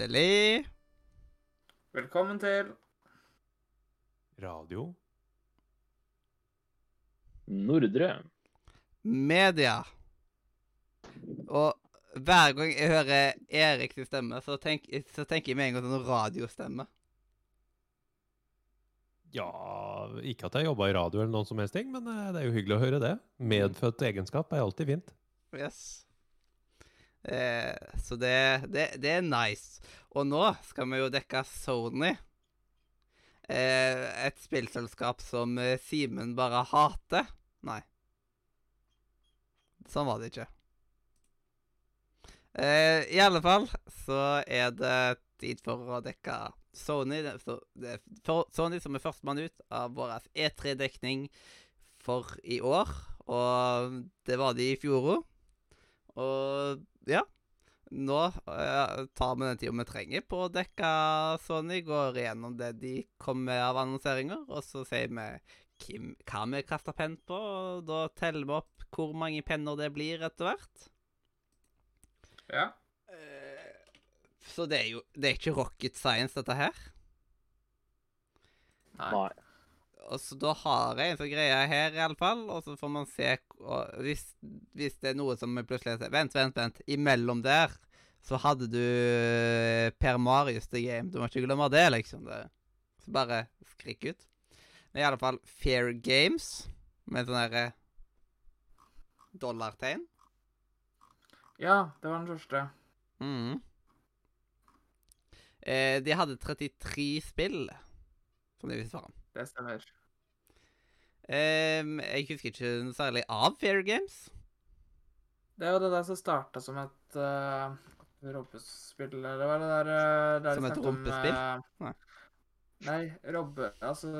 Hjertelig Velkommen til Radio. Nordre. media. Og hver gang jeg hører Eriks stemme, så, tenk, så tenker jeg med en gang sånn radiostemme. Ja, ikke at jeg jobba i radio eller noen som helst ting, men eh, det er jo hyggelig å høre det. Medfødt egenskap er alltid fint. Yes. Eh, så det, det, det er nice. Og nå skal vi jo dekke Sony. Eh, et spillselskap som eh, Simen bare hater. Nei. Sånn var det ikke. Eh, I alle fall så er det tid for å dekke Sony. Det, er Sony som er førstemann ut av vår E3-dekning for i år. Og det var de i fjor òg. Og ja. Nå eh, tar vi den tida vi trenger på å dekke Sony. Går igjennom det de kommer med av annonseringer, og så sier vi hvem, hva vi kaster penn på. Og da teller vi opp hvor mange penner det blir etter hvert. Ja. Eh, så det er jo Det er ikke rocket science, dette her. Nei. Og så da har jeg en sånn greie her, iallfall. Og så får man se hvis, hvis det er noe som plutselig ser Vent, vent, vent. Imellom der så hadde du eh, Per Marius The Game. Du må ikke glemme det, liksom. Det. Så bare skrik ut. Men i alle fall Fair Games, med sånn derre dollartegn. Ja, det var den første. Mm. Eh, de hadde 33 spill, som de viste fram. Det stemmer. Um, jeg husker ikke noe særlig av Fair Games. Det er jo det der som starta som et uh, robbespill, eller hva det der uh, der de Som et snakket om, uh, eh, Nei. Robbe... Altså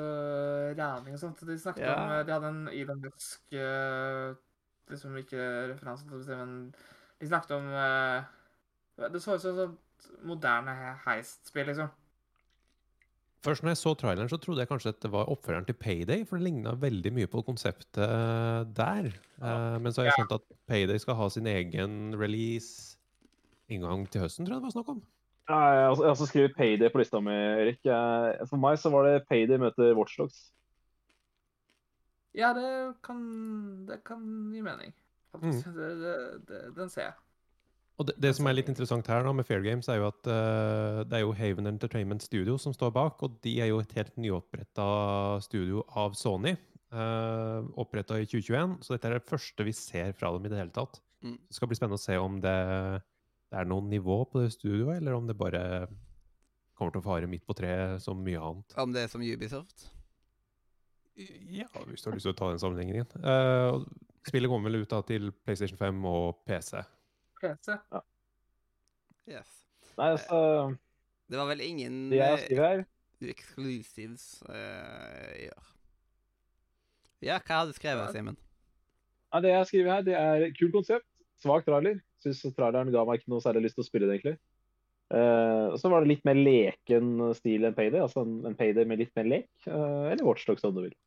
regning og sånt. De snakket Ja. om eh, De hadde en Elon Musk uh, Liksom ikke referanse til det, men de snakket om uh, Det så ut som et moderne heistspill, liksom. Først når jeg så traileren, så trodde jeg kanskje at det var oppfølgeren til Payday, for det ligna veldig mye på konseptet der. Eh, men så har jeg skjønt at Payday skal ha sin egen release en gang til høsten, tror jeg det var snakk om. Ja, Jeg har også- skrevet Payday på lista mi, Erik. For meg så var det Payday møter Watchdogs. Ja, det kan Det kan gi mening. Mm. Det, det, det, den ser jeg. Og det, det som er litt interessant her da med Fair Games, er jo at uh, det er jo Haven Entertainment Studio som står bak, og de er jo et helt nyoppretta studio av Sony. Uh, oppretta i 2021, så dette er det første vi ser fra dem i det hele tatt. Mm. Det skal bli spennende å se om det, det er noe nivå på det studioet, eller om det bare kommer til å fare midt på treet som mye annet. Om det er som Ubisoft. Ja, hvis du har lyst til å ta den sammenhengen igjen. og spillet kommer vel ut da til PlayStation 5 og PC. PC. Yes. Nei, altså Det var vel ingen eh, her exclusives uh, i år. Ja, hva hadde du skrevet, Simen? Ja, Det jeg skriver her, det er kult konsept. Svak trailer. Syns traileren ga meg ikke noe særlig lyst til å spille det, egentlig. Uh, og så var det litt mer leken stil enn Payday. Altså en, en Payday med litt mer lek. Uh, eller Watchdogs, om du vil.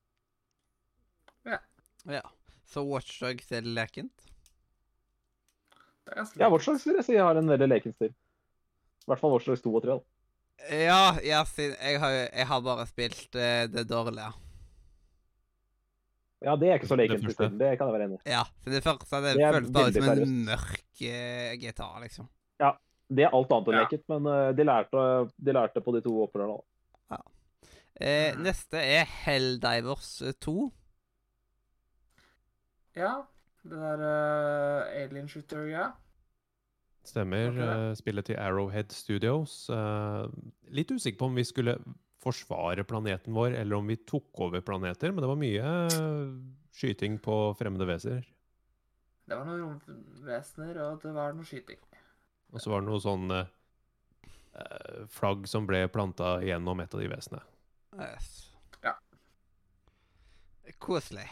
Ja. Så Watchdogs er lekent? Det Ja, vårt Watchdogs vil jeg si har en veldig leken stil. I hvert fall Watchdogs 2 og 3. da. Ja, jeg, jeg har, jeg har bare spilt uh, det dårlige. Ja, det er ikke så Det lekent. i Det kan jeg være enig i. Ja, for det første det, Det føltes bare veldig som en seriøst. mørk uh, GTA, liksom. Ja, Det er alt annet enn Ja. leket, men uh, de, lærte, de lærte på de to oppfølgerne. Ja. Eh, neste er Helldivers eh, 2. Ja. Det der uh, alien shooter, ja. Stemmer. Okay. eh, spillet til Arrowhead Studios. Eh, litt usikker på om vi skulle forsvare planeten vår, eller om vi tok over planeter, men det var mye skyting på fremmede vesener. Det var noen romvesener, og det var noe skyting. Og så var det noe sånn eh, eh, flagg som ble planta gjennom et av de vesenene. Yes. Ja. Koselig.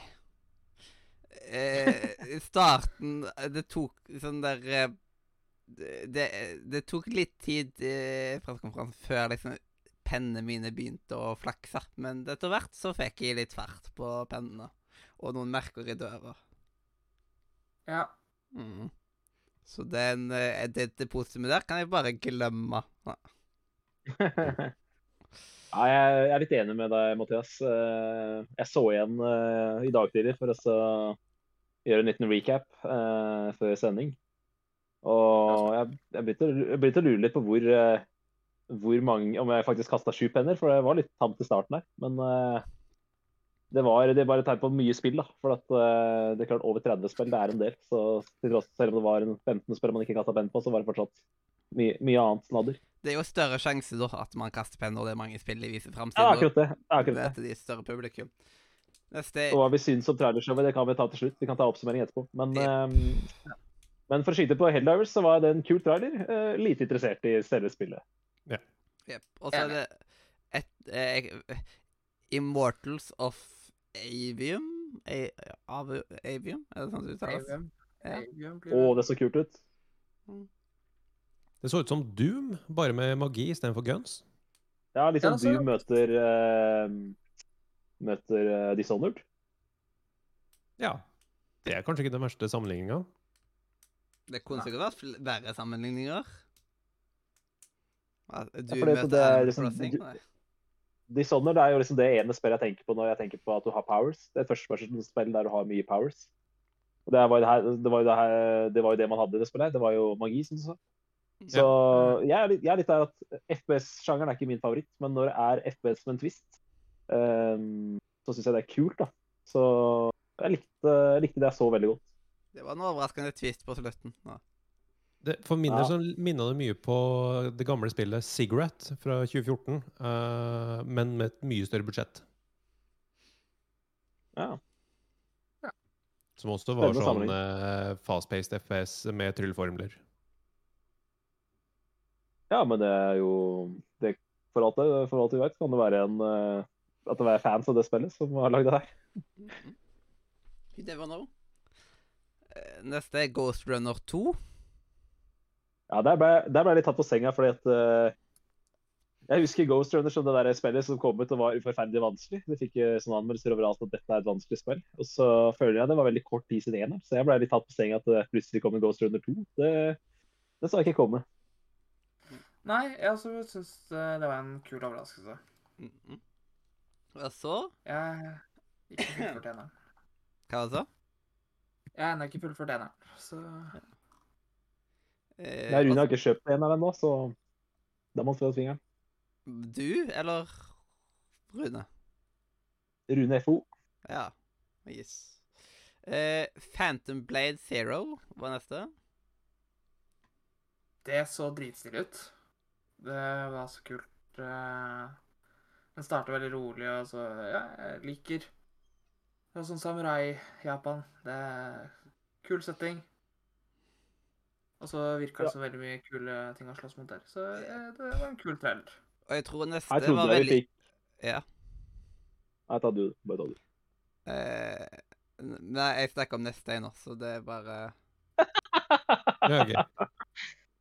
Eh, I starten eh, Det tok sånn der eh, det, det tok litt tid i pressekonferansen før liksom pennene mine begynte å flakse. Men etter hvert så fikk jeg litt fart på pennene. Og noen merker i døra. Ja. Mm. Så den, eh, det, det positive der kan jeg bare glemme. Ja. Ja, jeg er litt enig med deg, Mathias. Eh, Jeg så igjen eh, i dag tidlig for å så gjøre en liten recap eh, før sending. Og jeg, jeg begynte jeg begynte å lure litt på hvor, eh, hvor mange Om jeg faktisk kasta sju penner, for det var litt tamt i starten her. Men eh, det var, det bare et tegn på mye spill, da. For at, eh, det er klart over 30 spill, det er en del. Så til tross- selv om det var en 15 spill man ikke kasta penn på, så var det fortsatt mye, mye annet snadder. Det er jo større sjanse da at man kaster penn når det er mange spill de viser fram. Ja, akkurat det. Akkurat det. Til de større publikum. Neste Og hva vi syns om trailershowet, det kan vi ta til slutt. Vi kan ta oppsummering etterpå. Men, yep. um, men for å skyte på Helldivers, så var det en kul trailer. Uh, lite interessert i selve spillet. Jep. Og så er det et eh, Immortals of Avium A, av, Avium? Er det sånn det uttales? det? Ja. Avium blir Å, det. så kult ut. Det så ut som Doom, bare med magi istedenfor guns. Ja, litt Ja, sånn så- Doom møter ehm, Møter uh, Dishonored. Ja. Det er kanskje ikke den verste sammenligninga. Det kunne sikkert vært verre sammenligninger. Du ja, det- møter det er liksom- Crossing? Dishonored er jo liksom det ene spillet jeg tenker på når jeg tenker på at du har powers. Det er et førstepersonsspill der du har mye powers. Og det var jo det, her, det, var jo det, her, det var jo det man hadde i det spillet. Det var jo magi, som du sa. Så jeg er litt, jeg er litt der at FPS-sjangeren er ikke min favoritt, men når det er FPS med en twist, så syns jeg det er kult, da. Så jeg likte, jeg likte det jeg så veldig godt. Det var en overraskende twist på slutten. Ja. Det, for min Ja. del så minna det mye på det gamle spillet Cigarette fra 2014, uh, men med et mye større budsjett. Ja. Som også var Spennende sånn eh, fast-paced FPS med trylleformler. ja, men det er jo det, For alt, vi vet, kan det være en eh, at det var fans av det spillet som har lagd det her. Det You never know. Eh, Neste er Ghost Runner 2. Ja, Der ble, der ble jeg litt tatt på senga, fordi at uh, Jeg husker Ghost Runner som det der spillet som kom ut og var uforferdelig vanskelig. Det fikk eh, sånne anmeldelser overalt at dette er et vanskelig spill. Og så føler jeg det var veldig kort tid siden eneren, så jeg ble litt tatt på senga at det plutselig kom en Ghost Runner 2. Det, det så jeg ikke komme. Nei, jeg også syns det var en kul overraskelse. Mhm. Og så Jeg har ikke fullført ennå. Hva var det så? Jeg har ennå ikke fullført ennå, så Eh, Nei, Rune har ikke kjøpt en av dem nå, så da må han få fingeren. Du, eller Rune? Rune FO. Ja. Yes. Eh, Phantom Blade Zero var neste. Det så dritstille ut. Det var så kult. eh, Den starter veldig rolig, og så Ja, jeg liker Det er sånn samurai-Japan. Det er kul setting. Og så virka Ja. det så veldig mye kule ting å slåss mot der. Så ja, det var en kul trailer. Og jeg tror neste Jeg var veldig fikk Ja. Nei, ta du. Bare ta du. Eh, nei, jeg snakker om neste en så det er bare Det er gøy.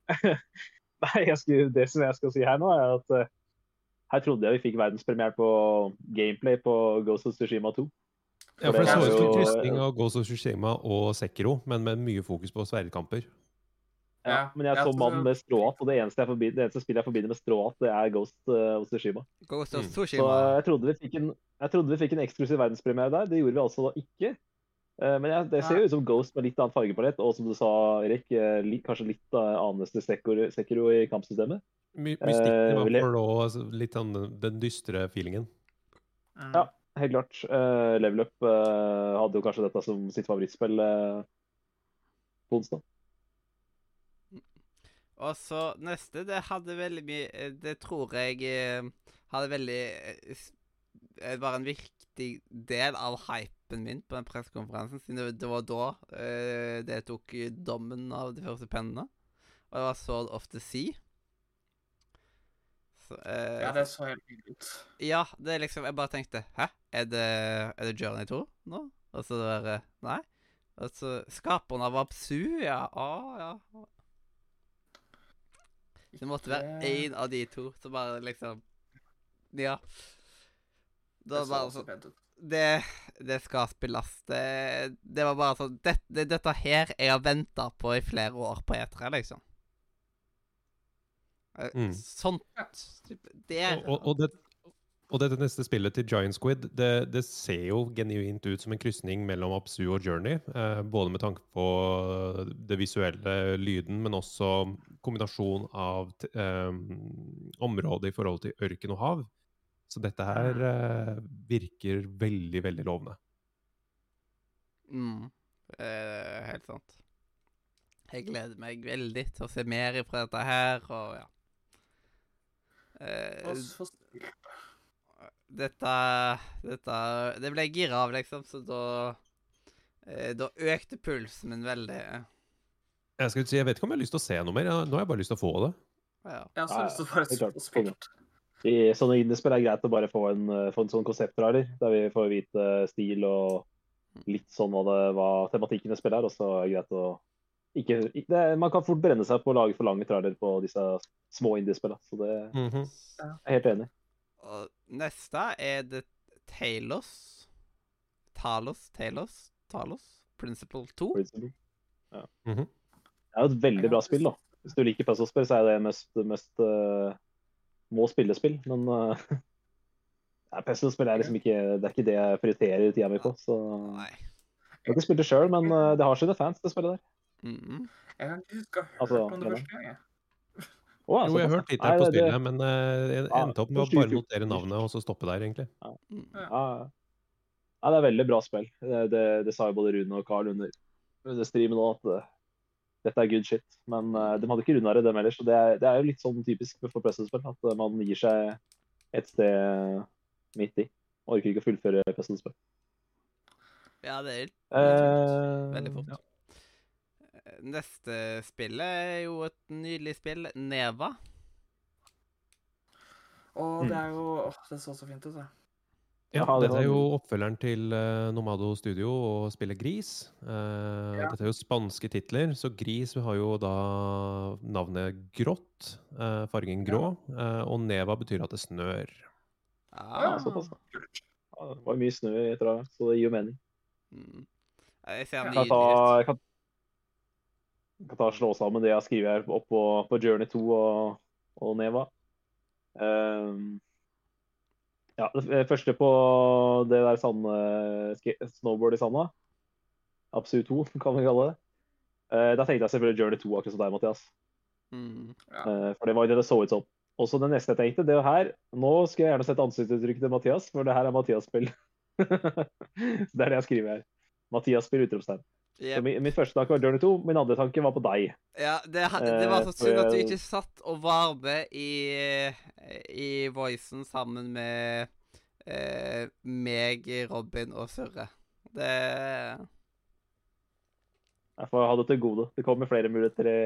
Nei, jeg skulle, det som jeg skal si her nå, er at eh, her trodde jeg vi fikk verdenspremiere på gameplay på Ghost of Tsushima 2. Ja, for det det så er ut som krysning av Ghost of Tsushima og Sekiro, men med mye fokus på sverdkamper. Ja, men jeg er så mann mannen med stråhatt, og det eneste, jeg forbinder, det eneste spillet jeg forbinder med stråhatt, det er Ghost eh, of Tsushima. Ghost of Tsushima. Så jeg trodde vi fikk en, jeg trodde vi fikk en eksklusiv verdenspremiere der. Det gjorde vi altså da ikke. Eh, Men jeg, det ser jo ut som Ghost med litt annen fargepalett, og som du sa, Erik, litt, kanskje litt annet annerledes Sekiro, Sekiro i kampsystemet. My Eh, Mystikken var vil jeg- for da altså, litt sånn den dystre feelingen. Mm. Ja. Helt klart. Uh, Level Up uh, hadde jo kanskje dette som sitt favorittspill uh, på onsdag. Og så neste, det hadde veldig mye eh, Det tror jeg eh, hadde veldig eh, eh, Var en viktig del av hypen min på den pressekonferansen, siden det, det var da uh, det tok eh, dommen av de første pennene. Og det var Sword of the Sea. Så, uh, ja, det så helt nydelig ut. Ja, det er liksom Jeg bare tenkte Hæ? Er det, er det Journey 2 nå? Og så det var Nei. Og så Skaperen av Absu, ja. Å, ja. Det måtte være én av de to som bare liksom Ja. Det så bare også sånn pent ut. det, det skal spilles. Det, det var bare sånn det, det, Dette her jeg har venta på i flere år på E3, liksom. Eh, Mm. Sånt Der Og, og, og, det, og dette neste spillet til Giant Squid, det, det ser jo genuint ut som en krysning mellom Absu og Journey. Eh, både med tanke på det visuelle lyden, men også kombinasjon av t- eh, området i forhold til ørken og hav. Så dette her eh, virker veldig, veldig lovende. mm, eh, Helt sant. Jeg gleder meg veldig til å se mer fra dette her, og ja. Eh, dette, dette Det ble jeg gira av, liksom, så da eh, Da økte pulsen min veldig. Jeg skal si, jeg vet ikke om jeg har lyst til å se noe mer. Nå har jeg bare lyst til å få det. Ja. Jeg har så også lyst til å få det spilt. I sånne indiespill er det greit å bare få en, eh, få en sånn konseptrailer, der vi får vite stil og litt sånn hva, det, hva tematikken i spillet er. Og så er det greit å ikke, ikke det, Man kan fort brenne seg på å lage for lange trarer på disse små indiespillene. Så det Mhm. er jeg helt enig. Og neste er det Talos Talos? Talos? Talos? Principle 2? Principle. Mhm. Det er jo et veldig bra spill, da. Hvis du liker puzzlespill, så er det mest, mest eh, må spillespill. Men uh, puzzlespill er liksom ikke det er ikke det jeg prioriterer tida mi på. Så Nei. jeg har ikke spilt det sjøl, men uh, det har sine fans, det spillet der. Mm Jeg kan ikke huske å ha hørt Altså, om det første gang. ja, Jo, jeg har hørt litt her på det- spillet, men eh, jeg Ja, endte opp med å bare notere navnet og så stoppe der, egentlig. mm. Ja, ja. ja, det er veldig bra spill. Det, det, det sa jo både Rune og Carl under, under streamen òg, at dette er good shit. Men uh, de hadde ikke runda det, dem ellers. Og det er, det er jo litt sånn typisk for puzzlespill, at eh, man gir seg et sted midt i. Orker ikke å fullføre puzzlespill. Ja, det er uh, veldig fort. ja. Neste spillet er jo et nydelig spill. Neva. Og Mm. det er jo åh, Det så så fint ut, det. Ja, dette er jo oppfølgeren til eh, Nomado Studio og spillet Gris. Eh, Ja. Dette er jo spanske titler, så Gris har jo da navnet grått, eh, fargen grå, og Neva betyr at det snør. Ja, Ja. såpass. Ja, det var mye snø etter det, så det gir jo mening. Mm. Jeg ser Jeg Jeg kan nydelig ta, ut. kan, kan ta slå sammen det jeg har skrevet her opp på, på Journey 2 og, og Neva. Ehm, ja, det første på det der sande, snowboard i sanda. Absu 2, kan vi kalle det. Eh, da tenkte jeg selvfølgelig Journey 2, akkurat som deg, Mathias. Mm. Ja. Eh, for det var det det så ut som. Og så det neste jeg tenkte, det er jo her Nå skulle jeg gjerne sett ansiktsuttrykket til Mathias, for det her er Mathias-spill. det er det jeg skriver her. Mathias-spill, utropstegn. Så min, min første tanke var Journey 2, min andre tanke var på deg. Ja, det, det var så Eh, synd at du ikke satt og var med i, i voicen sammen med eh, meg, Robin og Surre. Det Jeg får ha det til gode. Det kommer flere muligheter i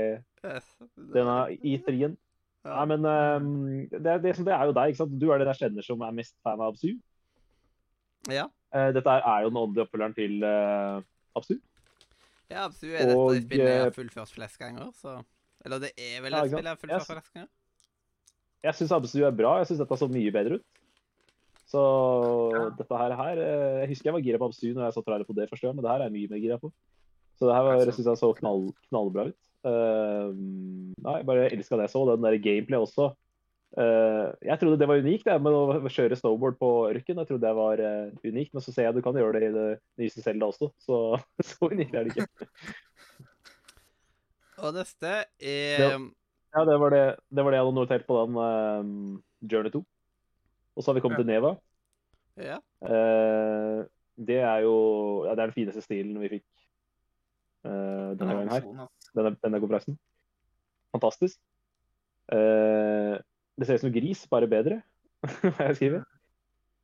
denne E3-en. ja. Nei, men um, det, det, det er jo deg, ikke sant? Du er den jeg kjenner som er mest fan av Absu. ja. Uh, dette er- er jo den åndelige oppfølgeren til uh, Absu. Ja, Absu er dette Og, spillet jeg har eh, fullført flest ganger, så Eller det er vel et ja, spill jeg har fullført flest ganger? Jeg syns Absu er bra. Jeg syns dette så mye bedre ut. Så Ja. dette her, her eh, Jeg husker jeg var gira på Absu når jeg så trailer på det første gang, men det her er jeg mye mer gira på. Så det her var, jeg synes jeg så knall, knallbra ut. Uh, nei, bare elska det jeg så. Den der gameplay også. Eh, jeg trodde det var unikt, det med å kjøre snowboard på ørken. Jeg trodde det var eh, unikt, men så ser jeg du kan gjøre det i det nyeste Selda også. Så så unikt er det ikke. Og neste er Det- Ja, det var det, det, var det jeg hadde notert på den ehm, Journey 2. Og så har vi kommet Ja. til Neva. Ja. Uh, det er jo ja, det er den fineste stilen vi fikk uh, denne gangen her. Denne, denne konferansen. Fantastisk. Eh, det ser ut som gris, bare bedre, har jeg skrevet.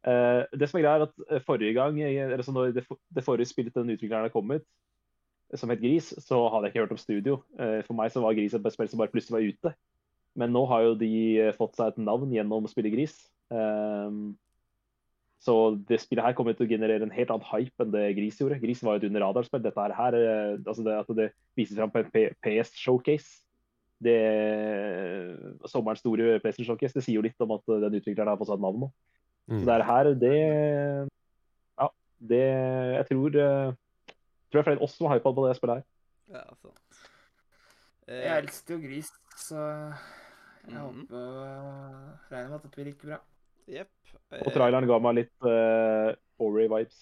Uh, det som er greia er at eh, forrige gang, eller når det, det forrige spillet til den utvikleren har kommet, eh, som het Gris, så hadde jeg ikke hørt om studio. Uh, for meg så var Gris et spill som bare plutselig var ute. Men nå har jo de eh, fått seg et navn gjennom spillet Gris. Um, så det spillet her kommer til å generere en helt annen hype enn det Gris gjorde. Gris var jo et under radarspill. Dette her, eh, altså det, at det vises fram på en PS Showcase. Det, sommerens store PlayStation Showcase, det sier jo litt om at eh, den utvikleren har fått seg et navn nå. Mm. Så det er her, det Ja, Det Jeg tror jeg tror jeg flere enn oss som har hypa på det spillet her. Ja, sant. Jeg elsker jo Gris, så jeg mm. håper regner med at dette blir like bra. Jepp. Og traileren ga meg litt uh, Ori-vibes.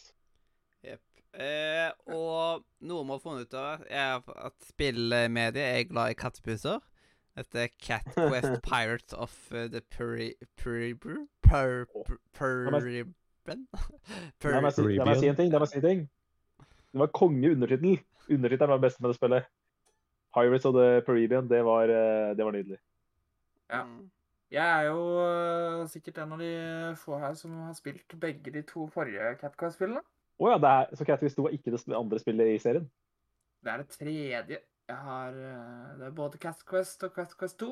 Eh, og noe vi har funnet ut av, er at spillmediet er glad i kattepuser. Dette er Cat Quest Pirates of uh, the Puri... Puribru? Pur... Pur... Puriben? La meg si, en ting. La meg si en ting. Det var konge undertittel. Undertittelen var det beste med det spillet. Pirates of the Peruvian, det var, eh, det var nydelig. Ja. Mm. Jeg er jo uh, sikkert en av de få her som har spilt begge de to forrige Catquest-spillene. Å ja, det er, så Cat hvis 2 var ikke det andre spillet i serien? Det er det tredje. Jeg har uh, Det er både Catquest og Catquest 2.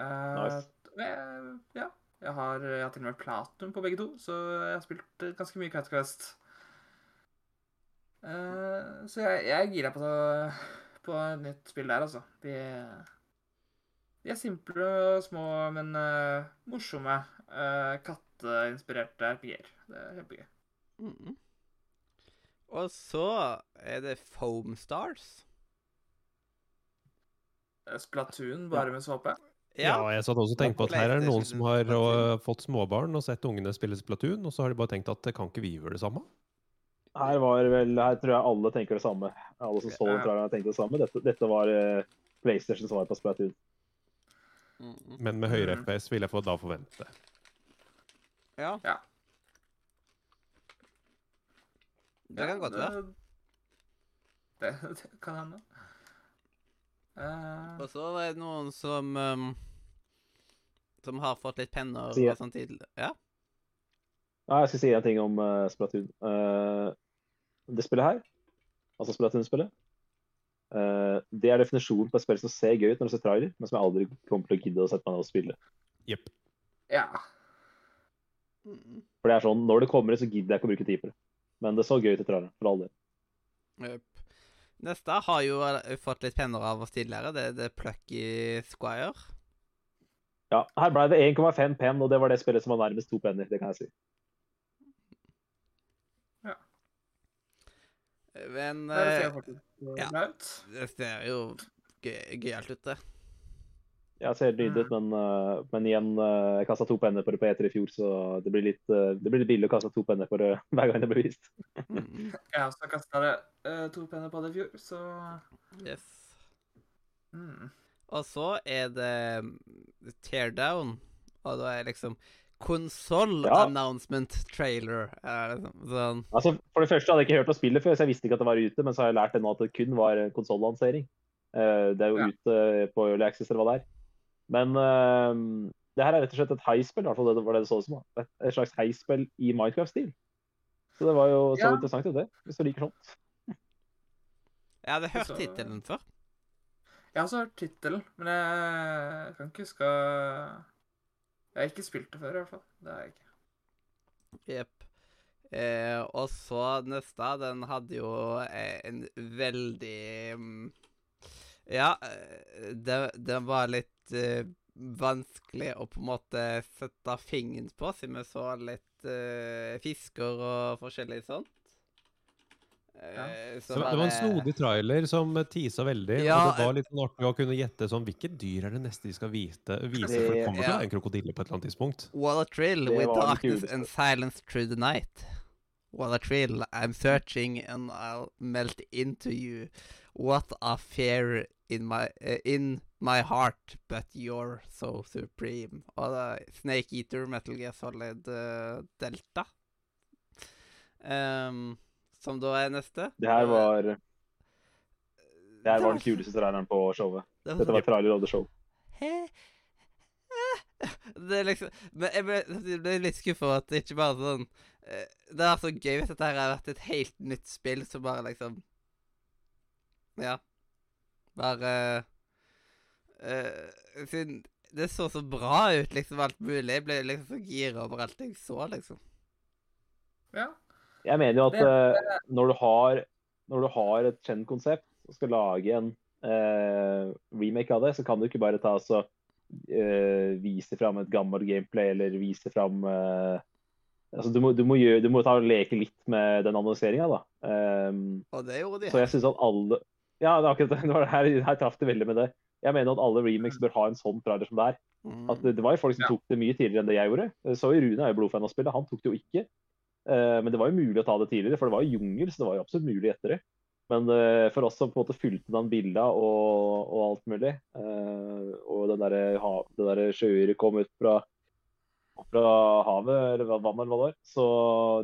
Uh, Nice. jeg- ja. Jeg har, jeg har til og med platinum på begge to, så jeg har spilt uh, ganske mye Catquest. Uh, så jeg, jeg er gira på, på et nytt spill der, altså. De, de er simple og små, men uh, morsomme. Uh, katteinspirerte RPG-er. Det er kjempegøy. Mm. Og så er det Foam Stars. Uh, Splatoon bare med såpe. Ja, jeg satt også og tenkte på at her er det noen som har uh, fått småbarn og sett ungene spille Splatoon, og så har de bare tenkt at kan ikke vi gjøre det samme? Her var vel, her tror jeg alle tenker det samme. Alle som så den Ja. har tenkte det samme. Dette, dette var eh, PlayStation svar på Splatoon. Mm. Men med høyere. FPS vil jeg få da forvente. Ja. Ja. Det kan godt være. Det, det kan hende. Uh, Og så er det noen som um, Som har fått litt penner og sånn tidlig. Ja? Ja, jeg skal si en ting om uh, Splatoon. Uh, det spillet her, altså Splatoon-spillet, uh, det er definisjonen på et spill som ser gøy ut når du ser trailer, men som jeg aldri kommer til å gidde å sette meg ned og spille. Yep. ja. For det er sånn, når det kommer ut, så gidder jeg ikke å bruke tid på det. Men det så gøy ut i traileren, for all del. Neste har jo eh, fått litt penner av oss tidligere. Det er The Plucky Squire. Ja, her ble det 1,5 penn, og det var det spillet som var nærmest to penner, det kan jeg si. Men Det ser eh, ja. bra det ser jo gøy- gøyalt ut, det. Ja, ser nydelig ut, men, uh, men igjen, uh, jeg kasta to penner på det på E3 i fjor, så det blir litt, uh, det blir litt billig å kaste to penner på det hver gang det blir vist. Mm. Jeg har også kasta to penner på det i fjor, så Yes. mm. Og så er det mm, Teardown, og da er liksom Konsoll Ja. announcement trailer. Er liksom, sånn Altså, For det første hadde jeg ikke hørt om spillet før, så jeg visste ikke at det var ute, men så har jeg lært det nå at det kun var konsollansering. Uh, det er jo Ja. ute på Early Access eller hva det er. Men uh, det her er rett og slett et heispill, i hvert fall det var det det så ut som. da. Et, slags heispill i Minecraft-stil. Så det var jo så Ja. interessant det. Hvis du liker sånt. Jeg hadde hørt Så- tittelen før. Jeg har også hørt tittelen, men jeg kan ikke huske Jeg har ikke spilt det før, i hvert fall. Det har jeg ikke. Jepp. Eh, og så neste, den hadde jo eh, en veldig mm, Ja, eh, det, den var litt eh, vanskelig å på en måte sette fingeren på, siden vi så litt uh, fisker og forskjellig sånt. Ja. Så det var en snodig trailer som tisa veldig, Ja, og det var litt sånn artig å kunne gjette sånn Hvilke dyr er det neste de skal vite, vise? For det kommer til å være en krokodille på et eller annet tidspunkt. What a thrill Det with darkness and silence through the night. What a thrill, I'm searching and I'll melt into you. What a fear in my, uh, in my heart, but you're so supreme. Og det er Snake Eater, Metal Gear Solid uh, Delta. Um, som da er neste. Det her var, det her Det var den kuleste traileren på showet. det var Dette var trailer of the show. Det er liksom Men jeg ble, jeg ble litt skuffa at det ikke bare sånn eh, Det er så gøy hvis dette her har vært et helt nytt spill som bare liksom Ja. Bare uh, Siden det så så bra ut, liksom, alt mulig. Jeg ble liksom så gira over alt jeg så, liksom. Ja. Jeg mener jo at Det- eh, når, du har, når du har et kjent konsept og skal lage en uh, remake av det, så kan du ikke bare ta så eh, vise fram et gammelt gameplay eller vise fram altså, du, må, du, må gjøre, du må ta og leke litt med den annonseringa, da. Um, Og det gjorde de. så jeg syns at alle Ja, det er akkurat det. det var det her, her traff det veldig med det. Jeg mener at alle remakes bør ha en sånn trailer som det er. Mm. At det, det var jo folk som Ja. tok det mye tidligere enn det jeg gjorde. Så Rune er jo blodfan av spillet, han tok det jo ikke. Uh, men det var jo mulig å ta det tidligere, for det var jo jungel, så det var jo absolutt mulig etter det. Men uh, for oss som på en måte fulgte den bilda og, og alt mulig, uh, og den derre ha- det derre sjøyret kom ut fra, fra havet, eller vannet eller hva det var, så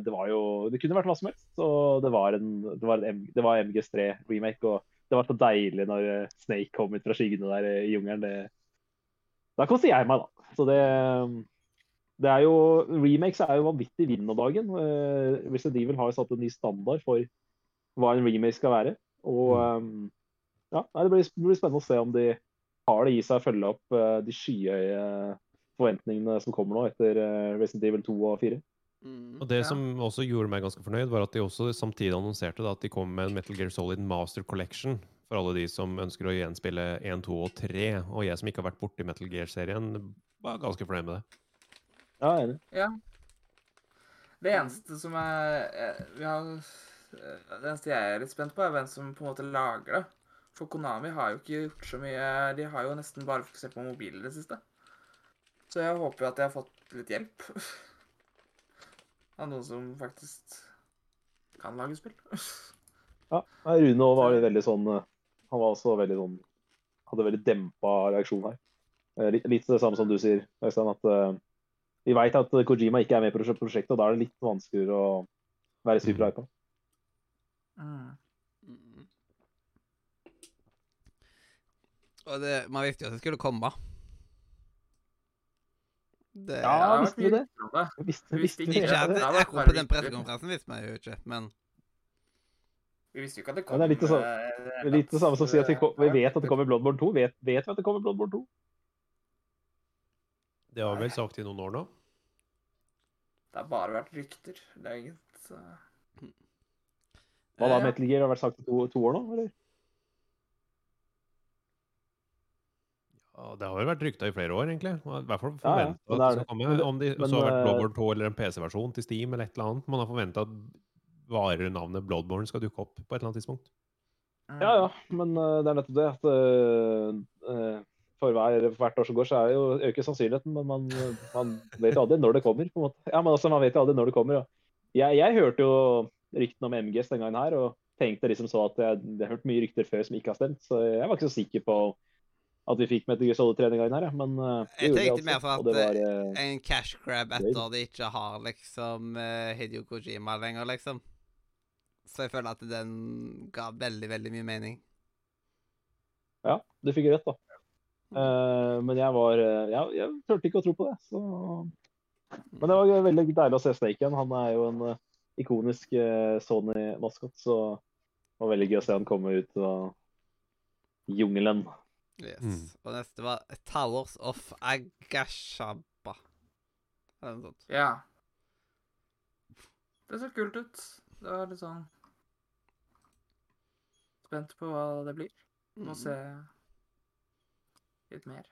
det var jo Det kunne vært hva som helst. Så det var en, det var en det var MGS3 remake, og det var så deilig når eh, Snake kom ut fra skyggene der eh, i jungelen. det da koser jeg meg, da. Så det, det er jo, Remakes er jo vanvittig vind om dagen. Uh, Resident Evil har jo satt en ny standard for hva en remake skal være. Og um, ja, det blir, det blir spennende å se om de har det i seg å følge opp uh, de skyhøye forventningene som kommer nå etter eh, Resident Evil 2 og 4. Mm. Og det Ja. som også gjorde meg ganske fornøyd, var at de også samtidig annonserte da, at de kom med en Metal Gear Solid Master Collection for alle de som ønsker å gjenspille 1, 2 og 3. Og jeg som ikke har vært borti Metal Gear-serien, var ganske fornøyd med det. Ja, er det. Ja. Det eneste som er eh, vi har, eh, Det eneste jeg er litt spent på, er hvem som på en måte lager det. For Konami har jo ikke gjort så mye De har jo nesten bare fokusert på mobiler i det siste. Så jeg håper jo at jeg har fått litt hjelp. Av noen som faktisk kan lage spill. Ja, Rune var veldig sånn eh, Han var også veldig sånn Hadde veldig dempa reaksjon her. Eh, Litt, litt det samme som du sier, Øystein, at uh, vi veit at Kojima ikke er med på prosjektet, og da er det litt vanskeligere å være superhypa. Mm. Mm. Og det, man visste jo at det skulle komme. Det, Ja, det visste vi det? Visste, visste visste vi ikke at akkurat bare på den pressekonferansen visste meg jo ikke, men Vi visste jo ikke at det Ja, kom det er litt det samme- eh, det Litt det samme som å si at vi, ko- vi vet at det kommer Bloodborne 2. Vet, vet vi at det kommer Bloodborne 2? Det har vi vel sagt i noen år nå. Det har bare vært rykter. Det er inget så... Hva da, Eh, Metal Gear har vært sagt i to, to år nå, eller? Det har jo vært rykta i flere år, egentlig. I hvert fall Ja, ja, at det skal komme. Om det- men, så har vært eh, Bloodborne 2 eller en PC-versjon til Steam eller et eller annet. Man har forventa at varenavnet Bloodborne skal dukke opp på et eller annet tidspunkt. mm. Ja, ja, men eh, det er nettopp det at eh, eh, for, hver, for hvert år som går, så er det jo, øker sannsynligheten, men man, man vet jo aldri når det kommer. på en måte. Ja, men altså, Man vet jo aldri når det kommer. Og jeg, jeg hørte jo ryktene om MGS den gangen her, og tenkte liksom så at jeg, jeg har hørt mye rykter før som ikke har stemt, så jeg var ikke så sikker på at vi fikk Metal Gear Solid 3 den gangen her, ja. men eh, Jeg tenkte mer altså. for Og det at, var, eh, en cash grab etter de ikke har liksom Hidio Kojima lenger, liksom. Så jeg føler at den ga veldig, veldig mye mening. Ja, du fikk rett, da. Uh, men jeg var eh, jeg, jeg turte ikke å tro på det. Så. Men det var veldig deilig å se Snake igjen. Han er jo en uh, ikonisk uh, Sony-maskot, så det var veldig gøy å se han komme ut av jungelen. Yes. Mm. Og neste var Towers of Agashaba. Eller noe sånt. Ja. Det så kult ut. Det var litt sånn Spent på hva det blir. Må Mm. se litt mer.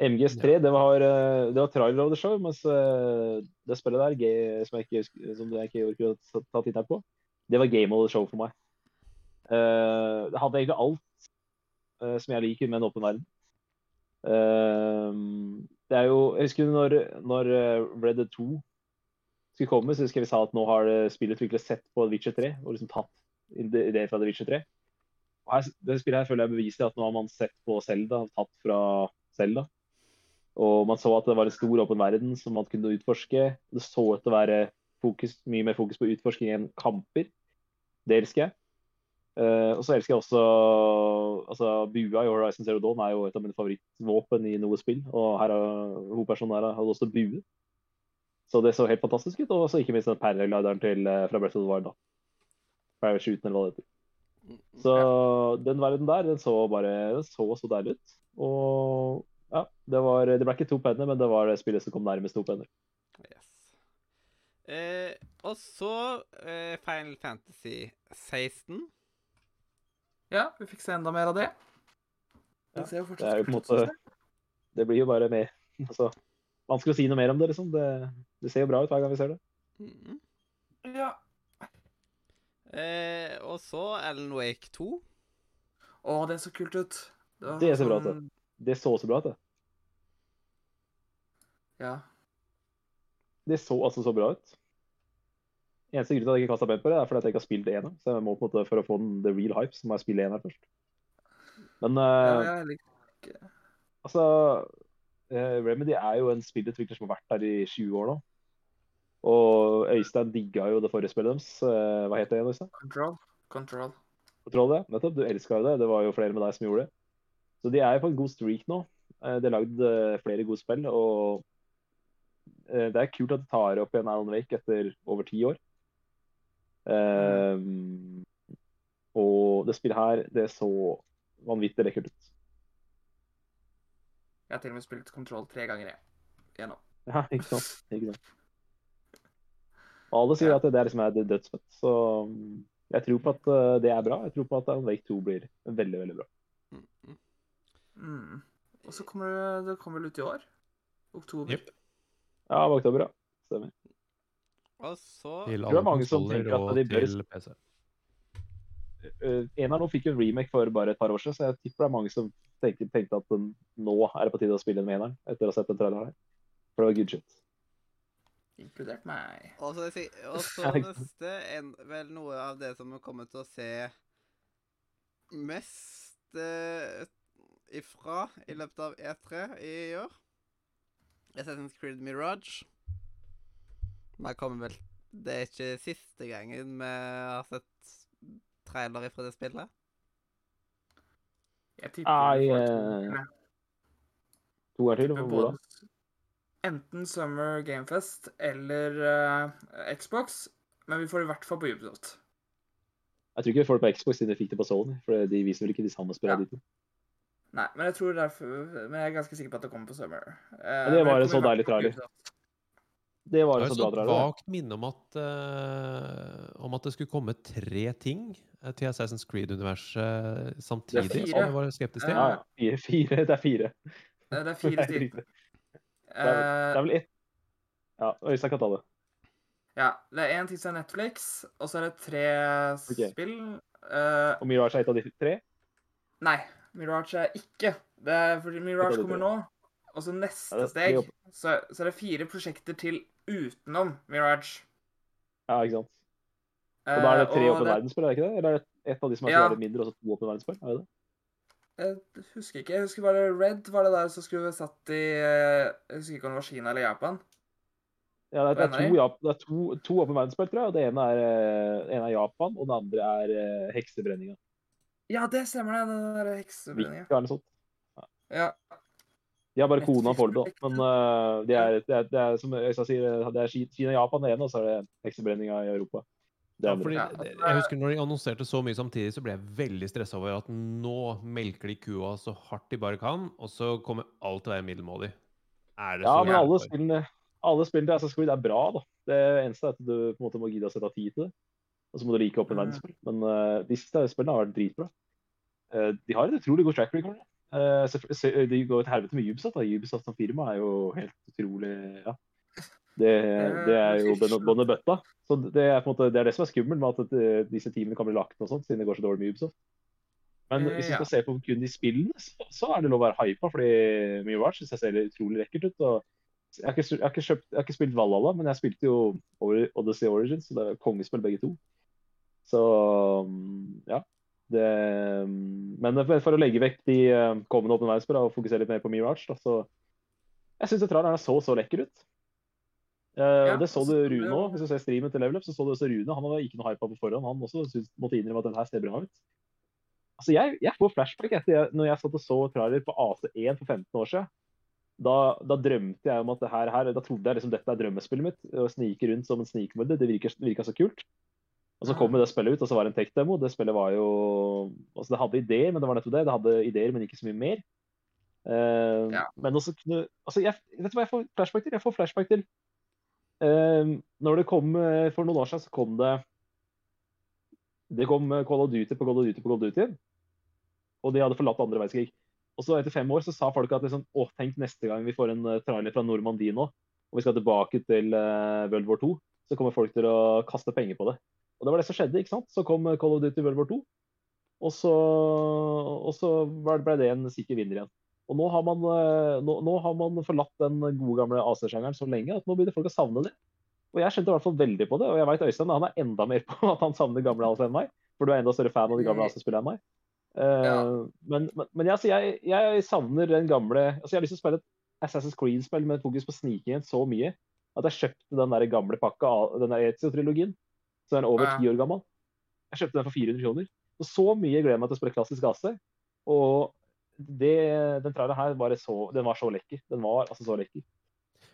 MGS3 det var, eh, det var trailer of the show, mens eh, det spillet der, G- som jeg ikke, som jeg ikke orker å ta- ta tittelen på, det var game of the show for meg. Eh, det hadde egentlig alt som jeg liker med en åpen verden. Eh, det er jo Jeg husker når, når eh, Red Dead 2 skulle komme, så husker jeg vi sa at nå har spillet virkelig sett på Witcher 3 og liksom tatt ideer fra The Witcher 3. Og her, det spillet her føler jeg beviser at nå har man sett på Zelda, tatt fra Zelda. Og man så at det var en stor åpen verden som man kunne utforske. Det så ut til å være fokus, mye mer fokus på utforsking enn kamper. Det elsker jeg. Eh, og så elsker jeg også altså Bua i Horizon Zero Dawn er jo et av mine favorittvåpen i noe spill. Og her har hovedpersonen her hadde også bue. Så det så helt fantastisk ut. Og så ikke minst den paraglideren til, eh, fra Breath of the Wild. da. Shooten, eller hva det heter. Så den verden der, den så bare den så så deilig ut. Og ja, det var Det ble ikke to penner, men det var det spillet som kom nærmest to penner. Yes. Eh, og så eh, Final Fantasy 16. Ja, vi fikk se enda mer av det. Ja, Det ser det er jo på en måte- Det blir jo bare mer altså, Vanskelig å si noe mer om det, liksom. Det, det ser jo bra ut hver gang vi ser det. Mm. Ja. Eh, og så Alan Wake 2. Å, det er så kult ut. Det, Det ser bra ut, sånn- Det så så bra ut, det. Ja. Det så altså så bra ut. Eneste grunn til at jeg ikke kasta penger på det, er fordi at jeg ikke har spilt ene. Så jeg må på en måte, for å få den the real hype, så må jeg spille eneren først. Men ja liker altså uh, Remedy er jo en spillutvikler som har vært der i 20 år nå. Og Øystein digga jo det forrige spillet deres. Uh, hva het det igjen, Øystein? Control. Control. Control, ja. Nettopp. Du elska jo det. Det var jo flere med deg som gjorde det. Så de er jo på en god streak nå. Eh, De har lagd flere gode spill, og eh, det er kult at de tar opp igjen Alan Wake etter over ti år. Eh, og det spillet her, det så vanvittig lekkert ut. Jeg har til og med spilt Control tre ganger, jeg. Gjennom. Ja, ikke sant? Ikke sant? Og alle sier Ja. at det er liksom er dødsfett, så mm, jeg tror på at eh, det er bra. Jeg tror på at Alan Wake 2 blir veldig, veldig bra. Mm. Mm. Og så kommer det, det kommer vel ut i år? Oktober. Yep. Ja, oktober, ja. Stemmer. Og så Til alle er mange som konsoller og de bør- til PC. Uh, en av dem fikk jo en remake for bare et par år siden, så jeg tipper det er mange som tenkte, tenkte at den, nå er det på tide å spille den med eneren, etter å ha sett den traileren her. For det var good shit. Inkludert meg. Og så, og neste en, vel noe av det som vi kommer til å se mest uh, ifra i løpet av E3 i år. Assassin's Creed Mirage. Der kommer vel Det er ikke siste gangen vi har sett trailer ifra det spillet. Jeg tipper eh, to, er ganger til, hvor da? Enten Summer Gamefest eller uh, Xbox, men vi får det i hvert fall på Ubisoft. Jeg tror ikke vi får det på Xbox siden vi fikk det på Sony, for de viser vel ikke de samme spillene Ja. de to. Nei, men jeg tror derfor Men jeg er ganske sikker på at det kommer på Summer. Eh, det var en så deilig fall på trailer. Det var jo så et bra sånt trailer. vagt minne om at, uh, om at det skulle komme tre ting eh, til Assassin's Creed-universet samtidig. Det er fire. var skeptisk til. Ja, ja. Fire, fire. Det er fire. Eh, Det er fire stil. Det det Eh, er vel ett Ja, Øystein kan ta det. ja, det er én ting som er Netflix, og så er det tre okay. spill. Uh, Og Mirage er et av de tre. nei, Mirage er ikke. Det er fordi Mirage er kommer nå. Og så neste Ja, steg, så, så er det fire prosjekter til utenom Mirage. Ja, ikke sant. Og da er det tre Eh, og åpne det- verdensspill, er det ikke det? Eller er det et av de som er Ja. mindre, og så to åpne verdensspill? Er det det? Jeg husker ikke. Jeg husker bare Red var det der som skulle satt i eh, Jeg husker ikke om det var Kina eller Japan. Ja, det er, det er, to, det er to, to åpne verdensspill, tror jeg. Og det ene er, eh, ene er Japan, og det andre er heksebrenninga. Ja, det stemmer, det. Den der heksebrenninga. Noe. Ja. De har bare kona foreløpig, da. Men uh, det, er, det, er, det er som Øystein sier, det er Ki- Kina og Japan det ene, og så er det heksebrenninga i Europa. Det Ja, andre. fordi Ja, det- altså- jeg husker når de annonserte så mye samtidig, så ble jeg veldig stressa over at nå melker de kua så hardt de bare kan, og så kommer alt til å være middelmådig. Er det Ja, så men alle spillene, alle spillene til Assassin's Creed er bra, da. Det eneste er at du på en måte må gidde å sette av tid til det. Og så må du like opp en verdensspill. Men uh, de siste spillene har vært dritbra. Uh, de har et utrolig god track record. Uh, de går til helvete med Ubisoft. Da. Ubisoft som firma er jo helt utrolig Ja. Det, det er jo bånn bøtta. Så det er, på en måte, det er det som er skummelt med at eh, disse teamene kan bli lagt og sånt, siden det går så dårlig med Ubisoft. Men Eh, hvis vi skal se på kun de spillene, så, så er det lov å være hypa, fordi Mirage synes jeg ser utrolig lekkert ut. og jeg har, ikke, jeg, har kjøpt, jeg har ikke spilt Valhalla, men jeg spilte jo Odyssey Origins, så det er kongespill begge to. Så mm, ja. Det, men for- å legge vekk de eh, kommende åpne verdensspill og fokusere litt mer på Mirage, da, så Jeg syns traileren så så lekker ut. Uh, Ja, det så du Rune òg. Hvis du ser streamen til Level Up, så så du også Rune. Han var ikke noe hypa på forhånd. Han også synes, måtte innrømme at den her ser bra ut. Altså, jeg, jeg får flashback etter jeg, når jeg satt og så trailer på AC1 for 15 år siden. Da, da drømte jeg om at det her, her Da trodde jeg liksom dette er drømmespillet mitt. Å snike rundt som en snikmorder. Det virka så kult. Og så kom det spillet ut, og så var det en tech-demo. Det spillet var jo Altså, det hadde ideer, men det var nettopp det. Det hadde ideer, men ikke så mye mer. Uh, Ja. Men også kunne Altså, jeg, vet du hva jeg får flashback til? Jeg får flashback til uh, Når det kom eh, For noen år siden så kom det Det kom Call of Duty på Call of Duty på Call of Duty. Og de hadde forlatt andre verdenskrig. Og så etter fem år så sa folk at liksom, å, tenk neste gang vi får en trailer fra Normandie nå, og vi skal tilbake til uh, World War 2, så kommer folk til å kaste penger på det. Og det var det som skjedde. ikke sant? Så kom Call of Duty World War 2, og så, og så ble det en sikker vinner igjen. Og nå har man, eh, nå, nå har man forlatt den gode gamle AC-sjangeren så lenge at nå begynner folk å savne det. Og jeg skjønte i hvert fall veldig på det, og jeg vet Øystein han er enda mer på at han savner gamle AC enn meg. For du er enda større fan av de gamle AC-spillerne enn meg. Eh, Ja. Men, men, men jeg, altså, jeg, jeg savner den gamle altså Jeg har lyst til å spille et Assassin's Creed-spill med fokus på sniking så mye at jeg kjøpte den der gamle pakka den Ezio-trilogien. Så den er over Ja. ti år gammel. Jeg kjøpte den for 400 kroner. Og så mye gleder jeg meg til å spille klassisk AC. Og det, den traileren her var så, den var så lekker. Den var altså så lekker.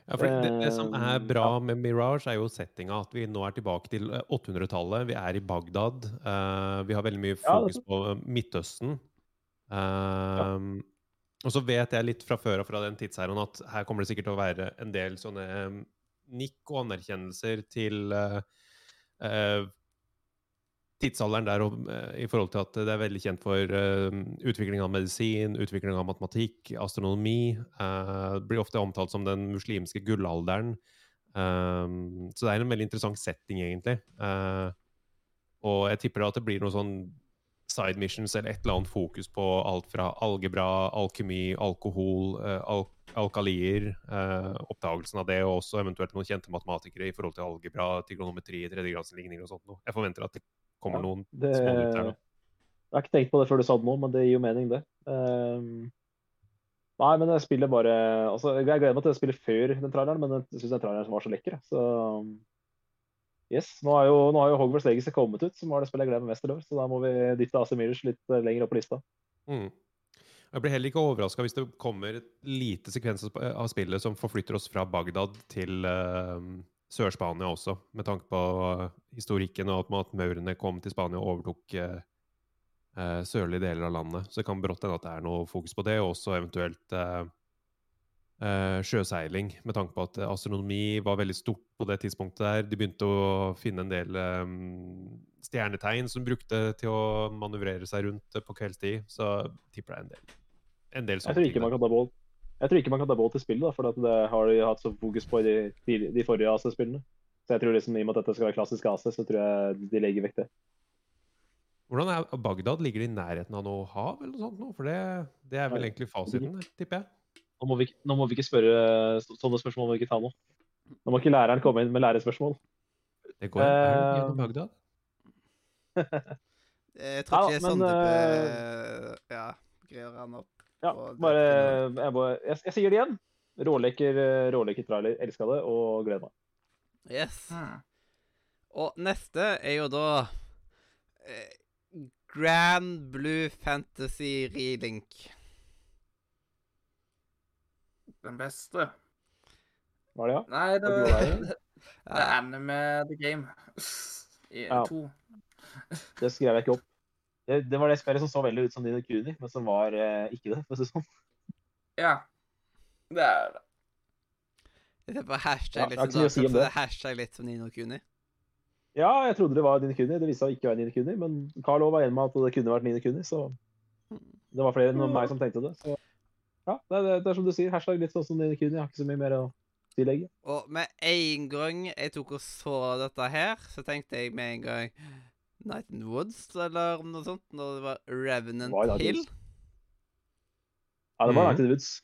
Ja, for det, det som er Eh, bra med Mirage, er jo settinga. At vi nå er tilbake til eh, 800-tallet. Vi er i Bagdad. Uh, vi har veldig mye fokus på Midtøsten. Eh, Og så vet jeg litt fra før av fra den tidsherren at her kommer det sikkert til å være en del sånne eh, nikk og anerkjennelser til eh, eh, tidsalderen der eh, i forhold til at det er veldig kjent for eh, utvikling av medisin, utvikling av matematikk, astronomi. eh, det blir ofte omtalt som den muslimske gullalderen. Eh, så det er en veldig interessant setting, egentlig. Eh, og jeg tipper at det blir noe sånn side missions eller et eller annet fokus på alt fra algebra, alkemi, alkohol, eh, al alkalier, eh, oppdagelsen av det, og også eventuelt noen kjente matematikere i forhold til algebra, trigonometri, tredjegradsligninger og sånt noe. Jeg forventer at det kommer Ja, noen Det, små ut der, nå. jeg har ikke tenkt på det før du sa det nå, men det gir jo mening, det. Um, nei, men jeg spiller bare altså, Jeg gleder meg til å spille før den traileren, men jeg syns den traileren var så lekker. Så yes. Nå har jo, nå har jo Hogwarts Legacy kommet ut, som var det spillet jeg gleder meg mest til. Så da må vi dytte AC Mirrors litt eh, lenger opp på lista. Mm. Jeg blir heller ikke overraska hvis det kommer et lite sekvens av spillet som forflytter oss fra Bagdad til uh, Sør-Spania også, med tanke på eh, historikken og at maurene kom til Spania og overtok uh, eh, sørlige deler av landet. Så det kan brått hende at det er noe fokus på det, og også eventuelt Uh, eh, sjøseiling, med tanke på at astronomi var veldig stort på det tidspunktet der. De begynte å finne en del um, stjernetegn som brukte til å manøvrere seg rundt på kveldstid. Så tipper er en del, en del Jeg sånne tror ting. ikke man kan ta bål. Jeg tror ikke man kan ta bål til spillet, da, for at det har de hatt så fokus på i de, de forrige AC-spillene. Så jeg tror liksom, I og med at dette skal være klassisk AC, så tror jeg de legger vekk det. Hvordan er Bagdad? Ligger det i nærheten av noe hav eller noe sånt? nå? For det, det er vel egentlig fasiten, tipper jeg. Nå må vi, ikke- nå må vi ikke spørre sånne spørsmål må vi ikke ta nå. Nå må ikke læreren komme inn med lærerspørsmål. Det går det gjennom Eh, Bagdad? Jeg tror ikke Ja, men, er sånn type Ja, greier han opp. Ja, bare, jeg, bare jeg, jeg sier det igjen. Råleker, eh, råleker trailer. Elska det og gleder meg. Yes. Hmm. Og neste er jo da eh, Grand Blue Fantasy Relink. Den beste. Var det ja? Nei, det, var det? det er Anime The Game. I Ja. to. Det skrev jeg ikke opp. Det, det var det spillet som så veldig ut som Nino Kuni, men som var eh, ikke det. for å si det sånn. Ja. Det er det. Det på hashtag litt ja, som ikke så mye å si det det. hashtag litt som Nino Kuni. Ja, jeg trodde det var Nino Kuni. Det viste seg å ikke være Nino Kuni, men Carl òg var enig med at det kunne vært Nino Kuni, så det var flere enn meg som tenkte det. Så ja, det er, det er som du sier. Hashtag litt sånn som Nino Kuni. Jeg har ikke så mye mer å tillegge. Og med en gang jeg tok og så dette her, så tenkte jeg med en gang Night in the Woods, eller noe sånt, når det var Revenant the Hill. Ja, det var Mhm. Night in the Woods.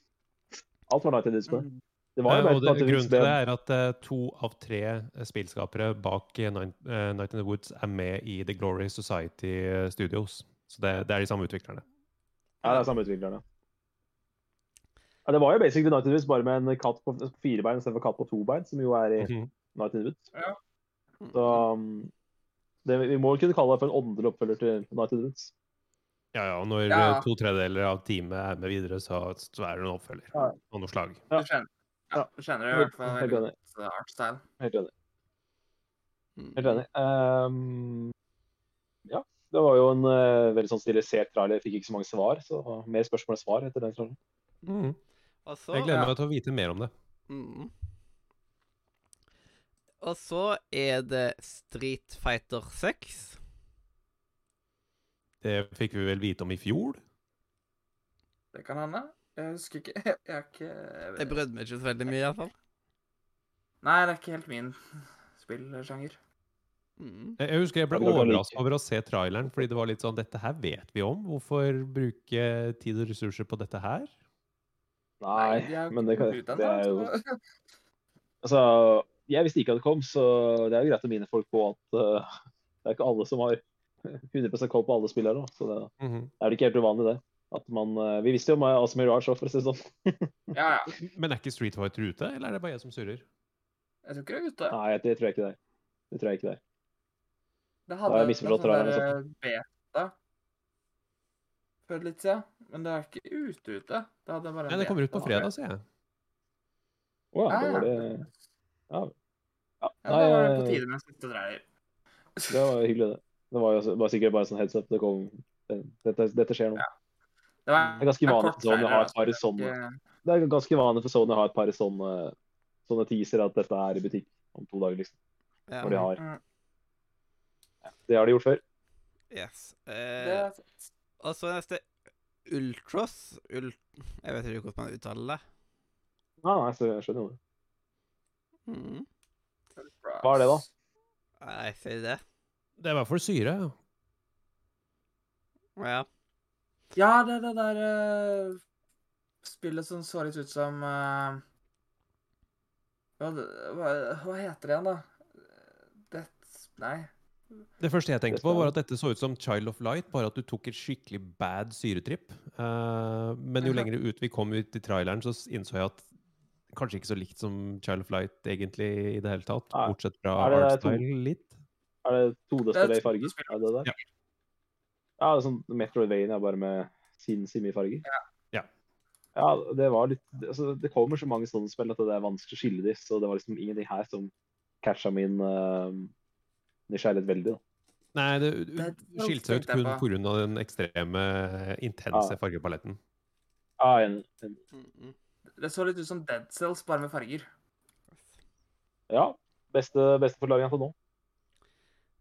Alt var Night in the Woods. på det. Mm. Var Eh, jo bare og det, grunnen til det er at uh, to av tre eh, spillskapere bak eh, Night, in the Woods er med i The Glory Society Studios. Så det, det er de samme utviklerne. Ja, det er samme utviklerne. Ja, det var jo basically Night in the Woods bare med en katt på fire bein istedenfor katt på to bein, som jo er i Mhm. Night in the Woods. Ja. Så um, det, vi må kunne kalle det for en åndelig oppfølger til United Roots. Ja, ja, og når Ja. eh, to tredjedeler av teamet er med videre, så, så er det en oppfølger Ja. av noe slag. Ja. Du kjenner, ja, Ja. du kjenner i hvert fall helt enig. Helt enig. Mm. Helt enig. Um, ja, det var jo en uh, veldig sånn stilisert trailer. Jeg fikk ikke så mange svar, så mer spørsmål enn svar etter den traileren. Mhm. Og Jeg gleder ja. meg til å vite mer om det. Mm. Og så er det Street Fighter 6. Det fikk vi vel vite om i fjor? Det kan hende. Jeg husker ikke Jeg, jeg ikke Jeg brødde meg ikke så veldig mye, iallfall. Nei, det er ikke helt min spillsjanger. Mm. Jeg jeg husker jeg ble overraska over å se traileren, fordi det var litt sånn Dette her vet vi om. Hvorfor bruke tid og ressurser på dette her? Nei, men det, kan, det er jo Altså, jeg visste ikke at det kom, så det er jo greit å minne folk på at uh, det er ikke alle som har 100 koll på alle spillere. da, Så det Mhm. er det ikke helt uvanlig, det. At man, uh, vi visste jo om Asmir Mirage òg, for å si det sånn. Ja, ja. Men er ikke Street Fighter ute, eller er det bare jeg som surrer? Jeg tror ikke det er ute. Nei, det tror jeg ikke det er. Det tror jeg ikke det er. Det har jeg hadde misforstått en sånn traileren der beta for litt siden, men det er ikke ute ute. Det hadde bare Nei, det kommer ut på fredag, sier jeg. Å ja, Ja, da var det Ja. ja. Ja, Nei, da var det på eh, tide med en siste dreier. det var hyggelig, det. Det var jo var sikkert bare sånn heads up. Det kom, dette, dette skjer nå. Ja. Det var Det er ganske vanlig for Sony å ha et par altså, sånne Det er ganske vanlig for Sony å ha et par sånne, sånne teaser at dette er i butikk om to dager, liksom. Ja. Når de har. Mm, Det har de gjort før. Yes. Eh, og så neste Ultros Ult... Jeg vet ikke hvordan man uttaler det. Nei, nei, så jeg skjønner jo det. Mm. Hva er det, da? Nei, si det? Det er i hvert fall syre. ja. Ja. Ja, det er det der uh, spillet som så litt ut som uh, hva, hva, hva heter det igjen, da? Det Nei. Det første jeg tenkte på, var at dette så ut som Child of Light, bare at du tok et skikkelig bad syretripp. Uh, men jo Mhm. lenger ut vi kom ut i traileren, så innså jeg at kanskje ikke så likt som Child of Light egentlig i det hele tatt. Nei. Bortsett fra artstyle litt. Er det 2D-spill i Det er farger? Er det det? Ja. Ja, det er sånn Metroidvania bare med sinnssykt mye farger. Ja. Ja, det var litt altså, Det kommer så mange sånne spill at det er vanskelig å skille de, så det var liksom ingenting her som catcha min uh, nysgjerrighet veldig. da. Nei, det Det- skilte seg ut kun pga. den ekstreme, intense Ja. fargepaletten. Ja, en, en, Mm -mm. Det så litt ut som Dead Cells, bare med farger. ja. Beste, beste forklaringen på nå.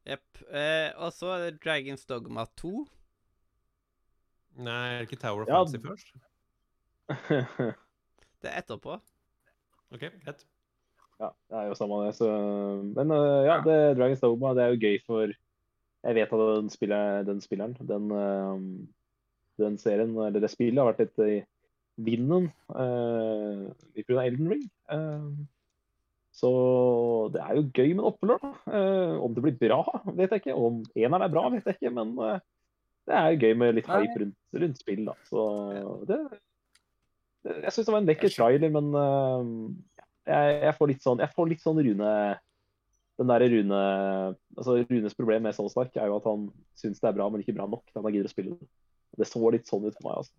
Jepp. Eh, og så er det Dragons Dogma 2. Nei, er det ikke Tower of Ja. Fancy først? Det er etterpå. OK, greit. Ja, det er jo samme det. Så, men uh, ja, det, Dragon's Dogma det er jo gøy for Jeg vet at den, spiller, den spilleren, den, uh, den serien, eller det spillet, har vært litt vinden uh, pga. Elden Ring. Eh, så det er jo gøy med en oppfølger. Eh, om det blir bra, vet jeg ikke. Om eneren er bra, vet jeg ikke. Men eh, det er jo gøy med litt hype rundt, rundt spill, da. Så det, det Jeg syns det var en lekker trailer, men eh, jeg, jeg får litt sånn Jeg får litt sånn Rune Den der Rune Altså Runes problem med Solstark er jo at han syns det er bra, men ikke bra nok at han gidder å spille det. Det så litt sånn ut for meg, altså.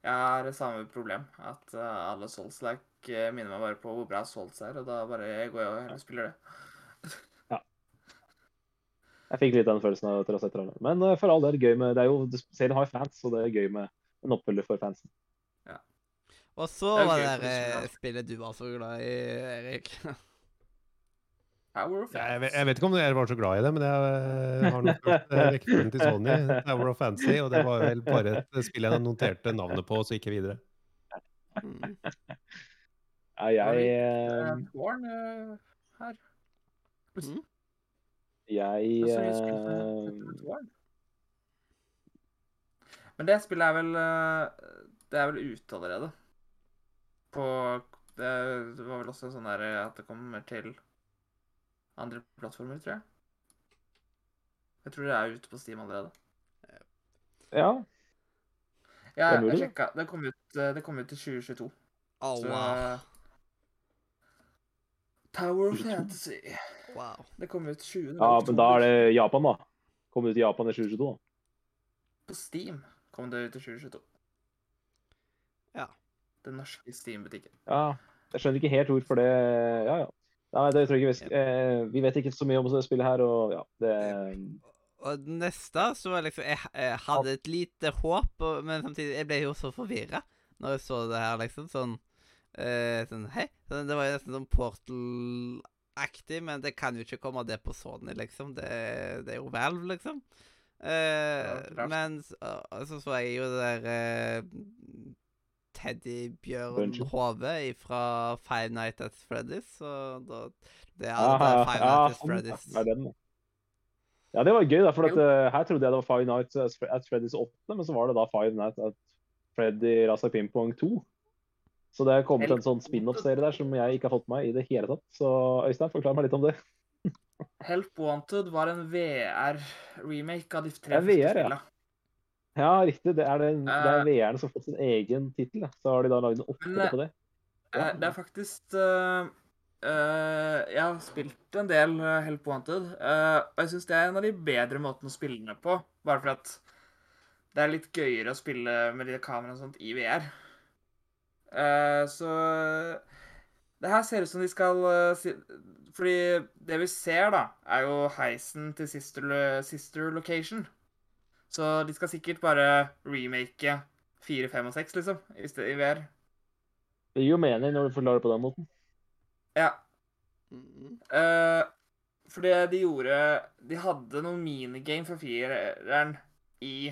Jeg har det samme problem. At eh, alle Souls-like eh, minner meg bare på hvor bra Souls er, og da bare går jeg og heller spiller det. ja. Jeg fikk litt den følelsen av etter å ha sett traileren. Men eh, for all del gøy med Det er jo Serien har fans, så det er gøy med en oppfølger for fansen. Ja. Og så Det var det der spillet du var så glad i, Erik. Power of Ja, Jeg, vet- jeg vet ikke om dere var så glad i det, men jeg har nok hørt eh, rekkefølgen til Sony, Tower of Fancy, og det var vel bare et spill jeg noterte navnet på, og så gikk jeg videre. Mm. Ja, jeg Warn eh, eh, her. Jeg er som eh, heter Tårn. Men det spillet er vel Det er vel ute allerede. På Det var vel også sånn der at det kommer til andre plattformer, tror jeg. Jeg tror det er ute på Steam allerede. Ja. Ja, Det jeg det. sjekka. Det kom ut, eh, det kom ut i 2022. Oh, Så wow. Tower of Fantasy. wow. Det kom ut 20. ja, men da er det Japan, da. Kom ut i Japan i 2022, da. På Steam kom det ut i 2022. Ja. Den norske Steam-butikken. Ja, jeg skjønner ikke helt hvorfor det Ja, ja. Nei, det tror jeg ikke vi, eh, vi vet ikke så mye om det spillet her, og ja, det Og det neste så var liksom Jeg, jeg hadde et lite håp, og, men samtidig Jeg ble jo så forvirra når jeg så det her, liksom. Sånn eh, Sånn Hei? Sånn, det var jo nesten sånn Portal-aktig, men det kan jo ikke komme det på Sony, liksom. Det, det er jo Valve, liksom. Eh, ja, men så, så så jeg jo det der eh, Bungie. teddybjørn-hodet fra Five Nights at Freddy's, Så da Det er altså Five ja, Nights at sånn, Freddy's. det den, ja. Det var gøy, da, for at, eh, her trodde jeg det var Five Nights at Freddy's 8, men så var det da Five Nights at Freddy Rasa Pingpong 2. Så det er kommet en sånn spin-off-serie der som jeg ikke har fått med meg i det hele tatt. Så Øystein, forklar meg litt om det. Help Wanted var en VR-remake av de tre Ja, første VR, ja. Ja, riktig. Det er, den, det er Eh. VR-ene som har fått sin egen tittel. Så har de da lagd en oppfølger på det. Ja. Eh, Det er faktisk uh, uh, Jeg har spilt en del eh, Help Wanted, Uh, og jeg syns det er en av de bedre måtene å spille den på. Bare fordi at det er litt gøyere å spille med de kameraene og sånt i VR. Eh, så det her ser ut som de skal eh, si, Fordi det vi ser, da, er jo heisen til Sister, Sister Location. Så de skal sikkert bare remake 4, 5 og 6, liksom, i, VR. Det gir jo mening når du forklarer det på den måten. Ja. Uh, for det de gjorde De hadde noen minigame for fireren i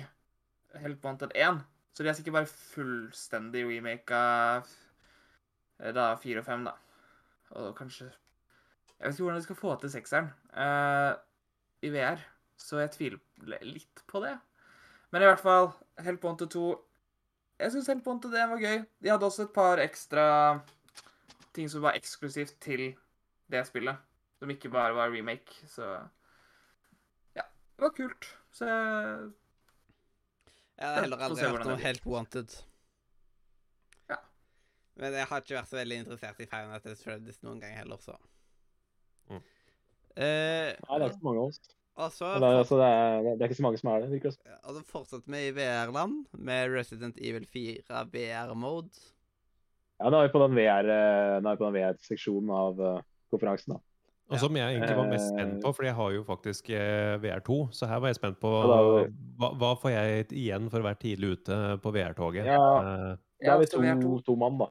Helt Wanted 1. Så de har sikkert bare fullstendig remaka av da 4 og 5, da. Og kanskje Jeg vet ikke hvordan de skal få til sekseren uh, i VR, så jeg tviler litt på det. Men i hvert fall, Help Wanted 2 Jeg syns Help Wanted 1 var gøy. De hadde også et par ekstra ting som var eksklusivt til det spillet. Som ikke bare var remake, så Ja, det var kult. Så jeg- Jeg har heller aldri hørt om. Help Wanted. Ja. Men jeg har ikke vært så veldig interessert i Final Fantasy Freddy's noen gang heller, så. Mm. Uh, Nei, det er ikke mange av oss. Og så Men Det er, altså, det, er, det er ikke så mange som er det. virker det som. Og så fortsetter vi i VR-land med Resident Evil 4 VR-mode. Ja, nå er vi på den VR, eh, er VR-seksjonen av uh, konferansen. da. Og som jeg egentlig var mest Eh. spent på, for jeg har jo faktisk eh, VR2, så her var jeg spent på Ja, da hva, hva får jeg igjen for å være tidlig ute på VR-toget. Ja. Eh, Da er vi to, er to. to mann, da.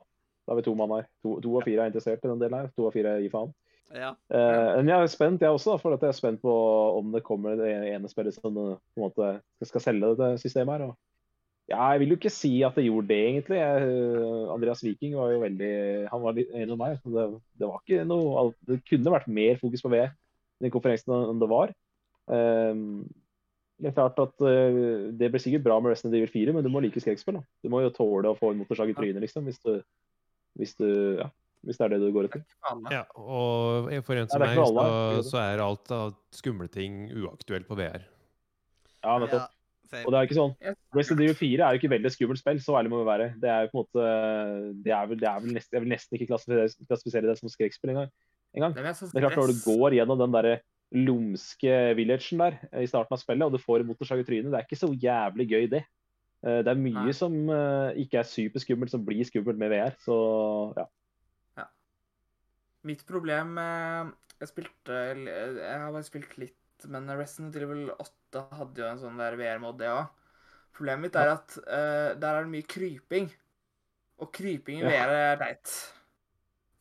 Da er vi to mann her. To, to av fire er interessert i den delen her. To av fire gir faen. Ja. Uh, men jeg er spent, jeg også, da, for at jeg er spent på om det kommer det ene spillet som eh, på en måte skal selge dette systemet her. Og ja, jeg vil jo ikke si at det gjorde det, egentlig. Jeg, eh, Andreas Viking var jo veldig Han var litt enig med meg. Det, det var ikke noe Det kunne vært mer fokus på VR den konferansen enn det var. Um, det er klart at uh, det blir sikkert bra med Resident Evil 4, men du må like skrekkspill. Du må jo tåle å få en motorsag i trynet, liksom, hvis du, hvis du ja, hvis det er det du går etter. ja, og for en som er meg, så, så er alt av skumle ting uaktuelt på VR. Ja, nettopp. ja. Og det er ikke sånn Resident Evil 4 er jo ikke veldig skummelt spill, så ærlig må vi være. Det er jo på en måte Det er vel, det er vel nesten, Jeg vil nesten ikke klassifisere, klassifisere det som skrekkspill engang. er sånn Det er klart Når du går gjennom den derre lumske villagen der eh, i starten av spillet, og du får en motorsag i trynet, det er ikke så jævlig gøy, det. Eh, Det er mye Nei. som eh, ikke er superskummelt, som blir skummelt med VR. Så ja. Mitt problem Jeg spilte Jeg har bare spilt litt, men Resident Evil 8 hadde jo en sånn der VR-mod, det òg. Problemet mitt er at uh, der er det mye kryping. Og kryping i VR er teit.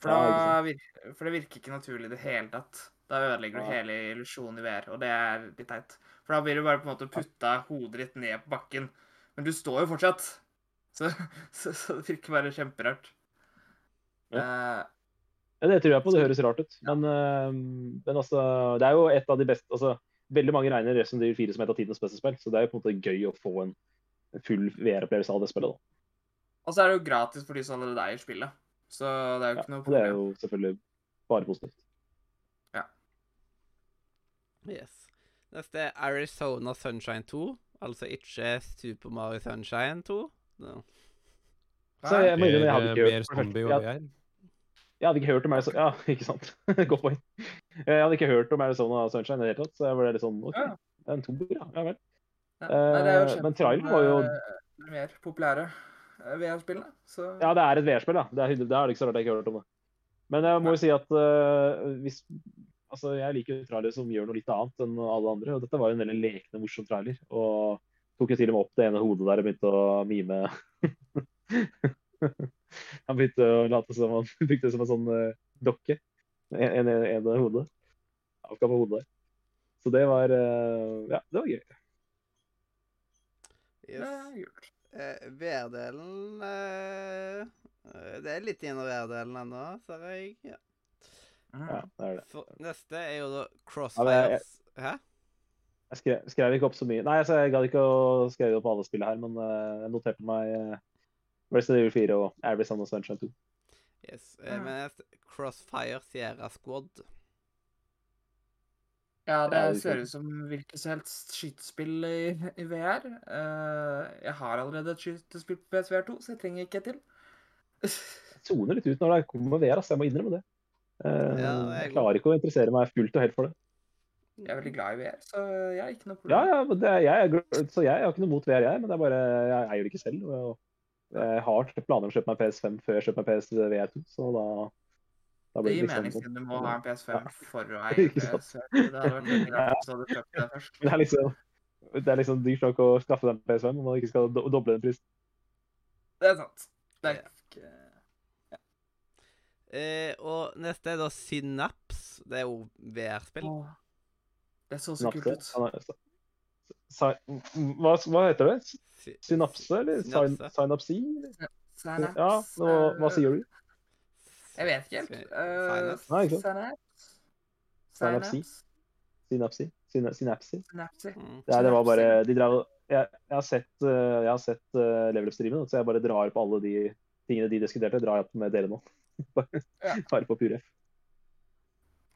For, Ja, for det virker ikke naturlig i det hele tatt. Da ødelegger du hele illusjonen i VR, og det er litt teit. For da blir du bare på en måte putta hodet ditt ned på bakken. Men du står jo fortsatt. Så, så, så det virker bare kjemperart. Eh, Ja, det tror jeg på. Det høres rart ut. Men, eh, men altså, det er jo et av de beste altså, Veldig mange regner Resident Evil 4 som et av tidens beste spill, så det er jo på en måte gøy å få en full VR-opplevelse av det spillet. da. Og så er det jo gratis for de som allerede eier spillet. Så det er jo Ja, ikke noe problem. det er jo selvfølgelig bare positivt. Ja. Yes. Neste er Arizona Sunshine 2. Altså ikke Super Mario Sunshine 2. No. Så jeg, innrømme, jeg hadde Mer, ikke mer hørt, det zombie og VR. Jeg hadde ikke hørt om Arizona Ja, ikke sant. Godt poeng. Jeg hadde ikke hørt om Arizona Sunshine i det hele tatt, så jeg ble litt sånn OK, Ja. det er en toer, ja. Ja vel. Ja, nei, jo Eh, kjent men traileren var jo- eh, mer populære eh, VR-spillene. Så Ja, det er et VR-spill, da. Det er, det er ikke så rart jeg ikke har hørt om det. Men jeg må jo si at uh, hvis Altså, jeg liker jo trailere som gjør noe litt annet enn alle andre, og dette var jo en veldig lekende, morsom trailer. Og tok jo til og med opp det ene hodet der og begynte å mime. han begynte å late som han brukte det som en sånn eh, dokke. En, en, en, en hode. Avkappa hodet der. Så det var eh, Ja, det var gøy. Yes. Eh, VR-delen eh, Det er litt inn i VR-delen ennå, ser jeg. Ja. Mm. Ja, det er det. For, neste er jo da Ja, men jeg- Hæ? Jeg skrev, skrev ikke opp så mye. Nei, altså, jeg gadd ikke å skrive opp alle spillene her, men jeg noterte meg uh, Resident Evil 4 og Arizona Sunshine 2. Yes. eh, Mm. Men Crossfire Sierra Squad. Ja, det ser ut som hvilket som helst skytespill i, i VR. Uh, jeg har allerede et skytespill på PSVR 2, så jeg trenger ikke et til. Jeg soner litt ut når det kommer med VR, altså, jeg må innrømme det. Uh, Ja, det jeg klarer ikke å interessere meg fullt og helt for det. Jeg er veldig glad i VR, så jeg har ikke noe problem. Ja, ja, det, er- jeg, er så jeg har ikke noe mot VR, jeg, men det er bare, jeg eier det ikke selv. Og jeg har planer om å kjøpe meg PS5 før jeg kjøper meg PSVR 2, så da, da Det blir gir det liksom mening siden du må ha en PS5 Ja. for å eie Ikke sant. PS4. Det hadde vært veldig rart hvis du hadde kjøpt det først. Det er liksom, det er liksom dyrt nok å skaffe deg en PS5 om man ikke skal do doble den prisen. Det er sant. Det er Ja. ikke Eh, og neste er da Synaps. Det er jo VR-spill. Det så så kult ut. Hva, hva heter det? Sy- Synapse, eller syn- Synapse. synapsi? Ja, nå, hva sier du? Jeg vet ikke helt. Sy- Uh, Synapse. Nei, ikke sant? Synapsi. Synapsi. Synapsi? Synapsi? Mm. Ja, det var bare De drev Jeg, jeg har sett, jeg har sett uh, Level Up-streamen, så jeg bare drar på alle de tingene de diskuterte, drar jeg opp med dere nå. Bare- Ja. Bare på pure F.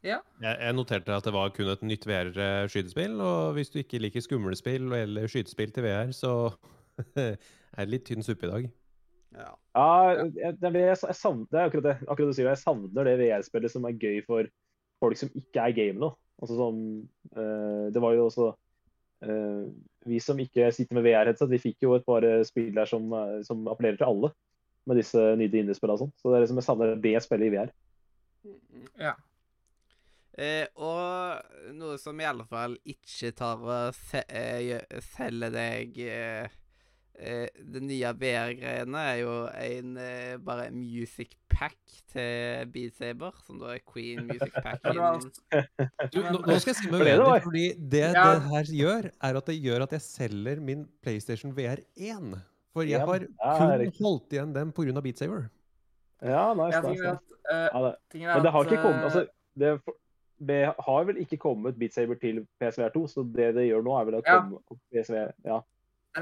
Ja. Jeg, jeg noterte at det var kun et nytt VR-skytespill, og hvis du ikke liker skumle spill eller skytespill til VR, så er det litt tynn suppe i dag. Ja. Ja, jeg, jeg, savner, det er akkurat det, akkurat det du sier. Jeg savner det VR-spillet som er gøy for folk som ikke er gamere. Altså som øh, Det var jo også øh, Vi som ikke sitter med VR-headset, vi fikk jo et par eh, spill der som, som appellerer til alle. Med disse nye indiespillene og sånn. Så det er liksom jeg savner det spillet i VR. Mm. Ja. Eh, og noe som i alle fall ikke tar og se, eh, selger deg eh, eh, Det nye VR-greiene er jo en eh, bare music pack til Beat Saber, som da er Queen Music Pack. Du, nå, nå skal jeg si meg uenig, fordi det Ja. det her gjør, er at det gjør at jeg selger min PlayStation VR 1. For jeg har kun holdt igjen den pga. Beat Saber. Ja, nice, nice, nice. at, eh, Ja, det. Men det har ikke kommet altså, det, det har vel ikke kommet Beat Saber til PSVR 2, så det det gjør nå, er vel å Ja. komme på PSVR. Ja.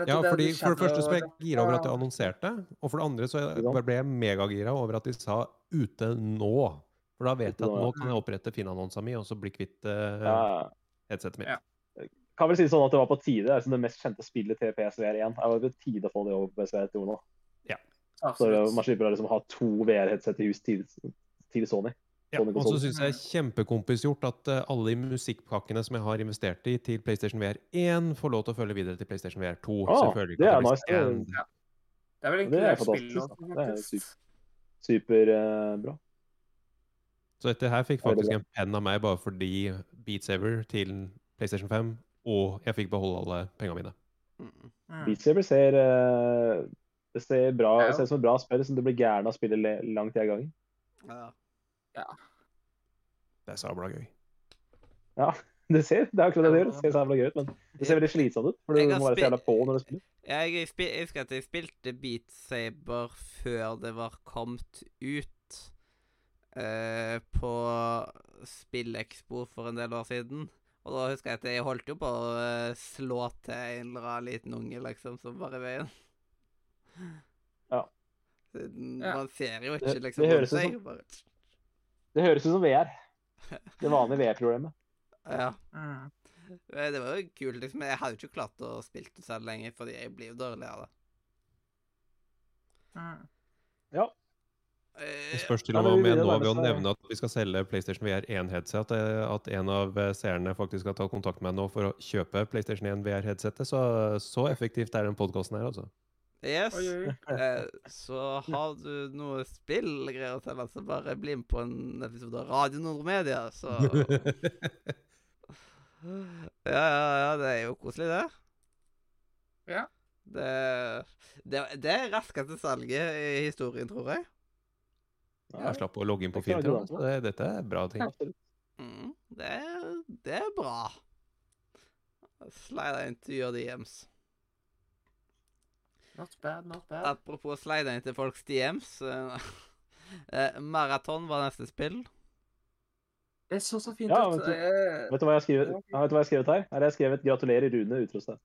Ja, fordi For det første så ble jeg gira over at de annonserte, og for det andre så ble jeg megagira over at de sa 'ute nå'. For da vet jeg at nå, kan jeg opprette Finn-annonsa mi og så bli kvitt uh, headsetet mitt. Ja. Kan vel si sånn at det var på tide. Det er liksom det mest kjente spillet til PSVR 1. Det var på tide å få det over på PSVR 2 nå. Så man slipper å liksom ha to VR-headset i hus til, til Sony. Ja, og så syns jeg kjempekompis er kjempekompisgjort at eh, alle de musikkpakkene som jeg har investert i til PlayStation VR 1, får lov til å følge videre til PlayStation VR 2. Ah, ikke det er nice. Det er- Det er vel Det er fantastisk. Det er. Superbra. Så dette her fikk Ja, det faktisk en penn av meg bare fordi Beat Saver til PlayStation 5, og jeg fikk beholde alle pengene mine. Mm. Beat Saber ser uh, Det ser bra Ja, ser ut som et bra spill som du blir gæren av å spille langt i en gang. gangen. Ja. Det er sabla gøy. Ja, det ser det er akkurat det det gjør. Det ser så jævla gøy ut, men det ser veldig slitsomt ut. For du må være så jævla på når du spiller. Jeg, husker at jeg spilte Beat Saber før det var kommet ut. Uh, på Spillekspo for en del år siden. Og da husker jeg at jeg holdt jo på å eh, slå til en eller annen liten unge, liksom, som var i veien. Ja. Man ser jo ikke, ikke, det liksom, rundt høres ut som- Bare, Det høres ut som VR. Det vanlige VR-problemet. ja. Mm. Eh, Det var jo kult, liksom. Jeg hadde jo ikke klart å spille det selv lenger, fordi jeg blir jo dårlig av det. Ja. Eh, Det spørs til og med vi nå vil ved å nevne at vi skal selge PlayStation VR 1-headset, at en av eh, seerne faktisk har tatt kontakt med meg nå for å kjøpe PlayStation 1 VR-headsetet. Så, så effektivt er den podkasten her, altså. Yes. Oi, oi. Eh, så har du noe spillgreier å meg, så bare bli med på en episode av Radio Nordmedia, så Ja, ja, ja, det er jo koselig, det. Ja. Det, det, det er raskeste salget i historien, tror jeg. Jeg slapp å logge inn på Det er Så det, dette er bra ting. Mm, det, det er bra. Slide inn til your DMs. Not bad, not bad. Apropos slide inn til folks DMs. eh, eh, Maraton var neste spill. Det så så fint Ja, ut. vet du- Vet du hva jeg har skrevet, ja, vet du hva jeg har skrevet her? Her har jeg skrevet 'Gratulerer, Rune'. utropstegn.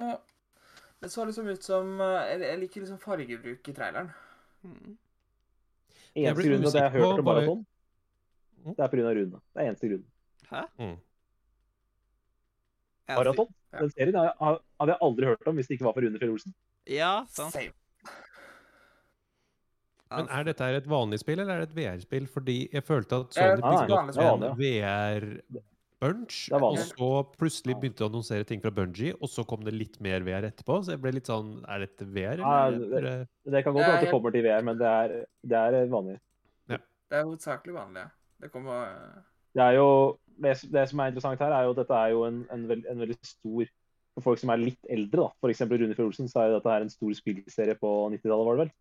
ja. Det så liksom ut som eh, Jeg jeg liker liksom fargebruk i traileren. Mm. Eneste grunnen til at jeg har hørt om maraton, Mm. det er pga. Rune. Det er eneste grunnen. Hæ? Mm. Ja, Maraton. Ja. Den serien hadde jeg aldri hørt om hvis det ikke var for Rune Fjell Olsen. Ja, sant. Same. Men er dette et vanlig spill, eller er det et VR-spill? Fordi jeg følte at Eh, Sony bygde opp en VR-bunch, og så plutselig begynte å annonsere ting fra Bungie, og så kom det litt mer VR etterpå. Så jeg ble litt sånn Er dette VR, eller? det- er det- Det kan godt hende det kommer til VR, men det er, det er vanlig. Det er hovedsakelig vanlig. ja. Det kommer Det er jo det, det som er interessant her, er jo at dette er jo en, en, veld, en veldig stor For folk som er litt eldre, da. Eksempel Rune Fjord Olsen, så er jo dette her en stor spillserie på 90-tallet, var det vel.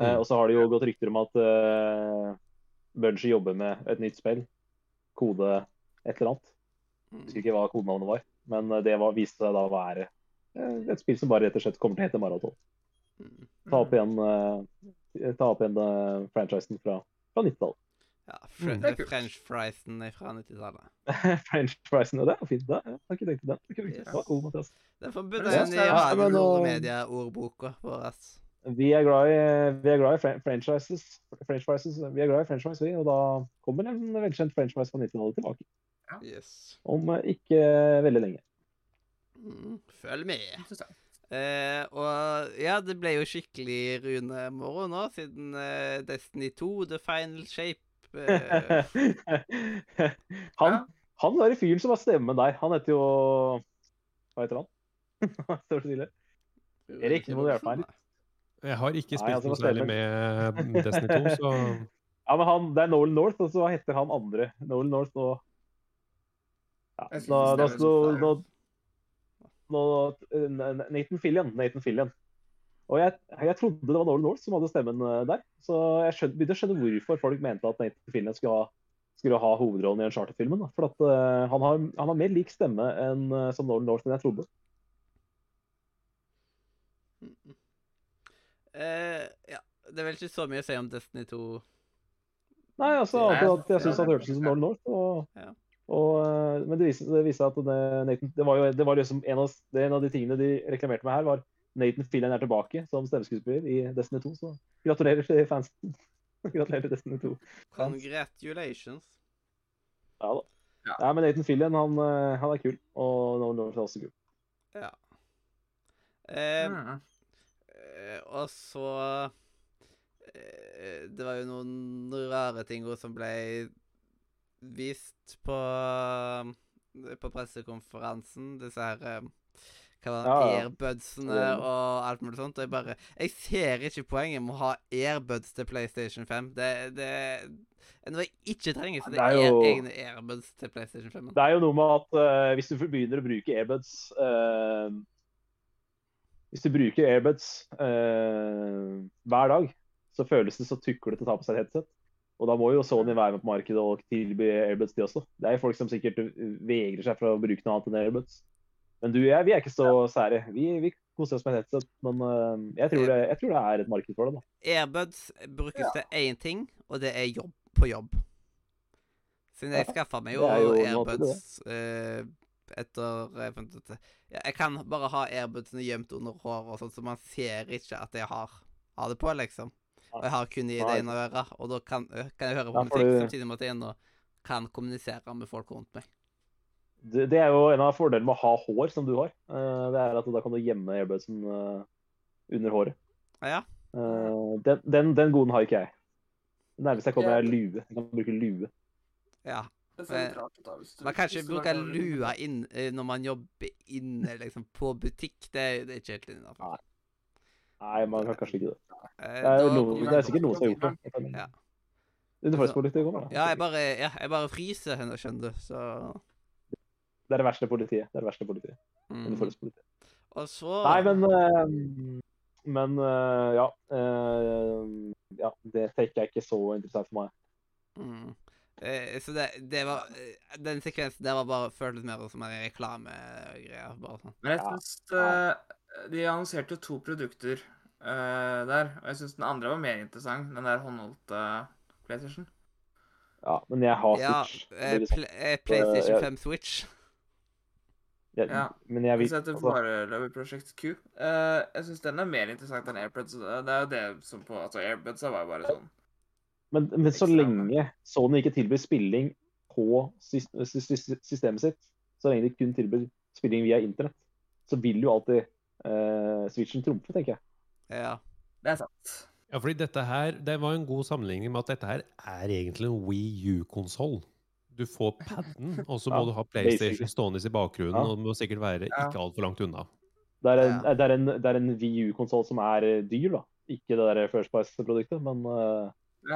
Eh, Mm. og så har det jo gått rykter om at uh, Bungie jobber med et nytt spill. Kode et eller annet. Jeg husker ikke hva kodenavnet var. Men eh, det var, viste seg da å være eh, et spill som bare rett og slett kommer til å hete Maraton. Mm. Ta opp igjen, eh, ta opp igjen eh, franchisen fra, fra 90-tallet. Ja, fr Mm. Det er. French friesen fra 90-tallet. French friesen, og det er fint. Det, jeg har ikke tenkt på den. Yes. God, Mathias. Den får Men inn i jeg- Ja, men, Radio uh, Media-ordboka vår. Vi er glad i, vi er glad i fran- franchises. French frises. Vi er glad i franchise, vi. Og da kommer en velkjent french fries fra 90-tallet tilbake. Yes. Om eh, ikke veldig lenge. Mm. Følg med. Interessant. Eh, og ja, det ble jo skikkelig Rune-moro nå, siden eh, Destiny 2, The Final Shape han, Ja. han der fyren som har stemmen der, han heter jo Hva heter han? Står det stille? Erik, nå må du hjelpe meg litt. Jeg har ikke spilt altså, noe hva særlig med Destiny 2, så Ja, men han, Det er Nolan North, og så heter han andre. Nolan North og ja, nå, nå, nå, nå, Nathan Fillion. Nathan Fillion. Og jeg, jeg trodde det var Nolan North som hadde stemmen eh, der. Så jeg skjønte, begynte å skjønne hvorfor folk mente at Nathan Fillion skulle ha, skulle ha hovedrollen i Uncharted-filmen. da. For at uh, han, har, han har mer lik stemme enn uh, som Nolan North enn jeg trodde. Mm. Eh, ja, det er vel ikke så mye å si om Destiny 2. Nei, altså, Nei, jeg ja, syns det han hørtes ut som Nolan North. Og, Ja. og, men det viste, det at det, Nathan, det var jo det var liksom en av, det, en av de tingene de reklamerte med her, var Nathan Fillion er tilbake som stemmeskuespiller i Destiny 2. Så gratulerer til fansen. gratulerer til Destiny 2. Congratulations. Ja da. Ja. Nei, men Nathan Fillion, han, eh, han er kul. Og Nolan North er også kul. Ja. Eh, Mm. eh, og så eh, Det var jo noen rare ting som ble vist på på pressekonferansen. Disse her eh, hva var det, Ja, ja. airbudsene og alt mulig sånt. Og jeg bare Jeg ser ikke poenget med å ha airbuds til PlayStation 5. Det, det er noe jeg ikke trenger. Så det, Det er er, jo- egne airbuds til PlayStation 5. Det er jo noe med at uh, hvis du begynner å bruke airbuds uh, Hvis du bruker airbuds uh, hver dag, så føles det så tuklete å ta på seg et headset. Og da må jo Sony være med på markedet og tilby airbuds, de også. Det er jo folk som sikkert vegrer seg for å bruke noe annet enn airbuds. Men du, jeg, vi er ikke så sære. Vi, vi koser oss med et headset, men eh, jeg, tror det, jeg tror det er et marked for det. da. Airbuds brukes Ja. til én ting, og det er jobb på jobb. Siden jeg skaffa meg jo er jo airbuds uh, etter jeg fant ut. Ja, jeg kan bare ha airbudsene gjemt under håret, og sånn, så man ser ikke at jeg har, har det på, liksom. Og jeg har kun i det ene øret, og da kan, kan jeg høre på musikk du- samtidig med at jeg ennå kan kommunisere med folk rundt meg. Det, det er jo en av fordelene med å ha hår, som du har. Eh, det er at da kan du gjemme airbudsen eh, under håret. Ja, Eh, den, den, den goden har ikke jeg. Det nærmeste jeg kommer, er lue. Jeg kan bruke lue. ja. Man kan ikke bruke lua inn, når man jobber inne, liksom, på butikk. Det, er- det er ikke helt innafor. Nei, man kan kanskje ikke det. Det er, noe, det er sikkert noen som har gjort det. Ja. Uniformspolitiet kommer, da. Ja, jeg bare, ja, jeg bare fryser henne, skjønner du, så Det er det verste politiet. Det er det verste politiet. mm. Uniformspolitiet. Og så Nei, men eh, Men eh, ja. eh, ja. Det tenker jeg ikke så interessant for meg. mm. eh, Så det, det var Den sekvensen der var bare føltes mer som en reklamegreie. Bare sånn. Men jeg Ja. syns De annonserte jo to produkter uh, der. Og jeg syns den andre var mer interessant. Den der håndholdte PlayStation. Ja, men jeg har Ja, Switch. Ja, er pl eh, PlayStation 5 Switch. Jeg, Ja. Men jeg vil Hvis heter altså, foreløpig Prosjekt Q. Uh, jeg syns den er mer interessant enn AirPods. Det er jo det som på Altså, AirPods var jo bare sånn men, men så lenge Sony ikke tilbyr spilling på sys sys sys systemet sitt, så lenge de kun tilbyr spilling via internett, så vil jo alltid uh, Switchen trumfe, tenker jeg. Ja. Det er sant. Ja, fordi dette her, Det var en god sammenligning med at dette her er egentlig en Wii U-konsoll. Du får paden, og så må du ha PlayStation stående i bakgrunnen, Ja. og det må sikkert være Ja. ikke altfor langt unna. Det er en, Ja. det er en, det er en VU-konsoll som er eh, dyr, da. Ikke det der First Price-produktet, men uh...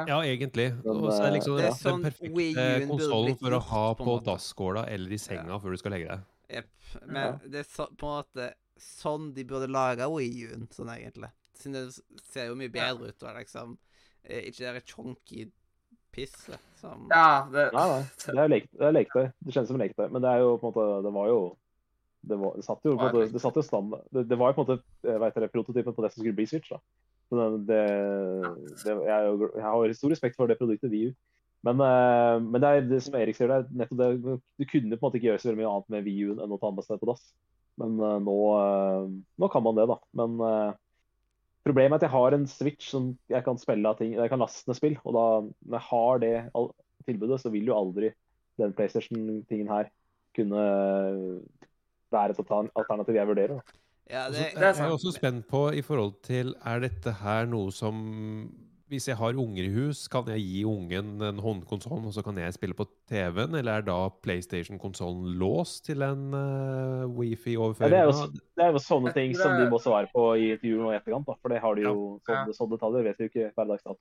Ja, egentlig. Og så er det liksom Det er den, sånn den perfekte konsollen for å ha på på dasskåla eller i senga før du skal legge deg. Jepp. Men det er så, på en måte sånn de burde lage Wii U-en, sånn egentlig. Siden det ser jo mye Ja. bedre ut og liksom eh, Ikke det chonky pisset som Ja, det Nei, nei. Det er, lek, det er leketøy. Det kjennes som leketøy. Men det er jo på en måte Det var jo Det, var, det satt jo på en måte Det satt jo standard Det, det var jo på en måte vet dere, prototypen på det som skulle bli Switch, da. Så det, det, det, jeg, jo- jeg har stor respekt for det produktet VU. Men, eh, men det er det som Erik sier, det er nettopp det Du kunne på en måte ikke gjøre så mye annet med VU-en enn å ta med seg på dass. Men eh, nå, eh, nå kan man det, da. Men eh, problemet er at jeg har en Switch som jeg kan spille av ting Jeg kan laste ned spill. Og da, når jeg har det tilbudet, så vil jo aldri den PlayStation-tingen her kunne være et alternativ jeg vurderer. Ja, det, er er jeg sant. også spent på i forhold til Er dette her noe som Hvis jeg har unger i hus, kan jeg gi ungen en håndkonsoll, og så kan jeg spille på TV-en? Eller er da PlayStation-konsollen låst til en uh, Ja, wifi-overføring? det, er jo, det er jo sånne ting som det- de må svare på i intervjuet nå i etterkant. Da, for det har de jo, Ja. sånne, sånne detaljer vet vi jo ikke dags dato.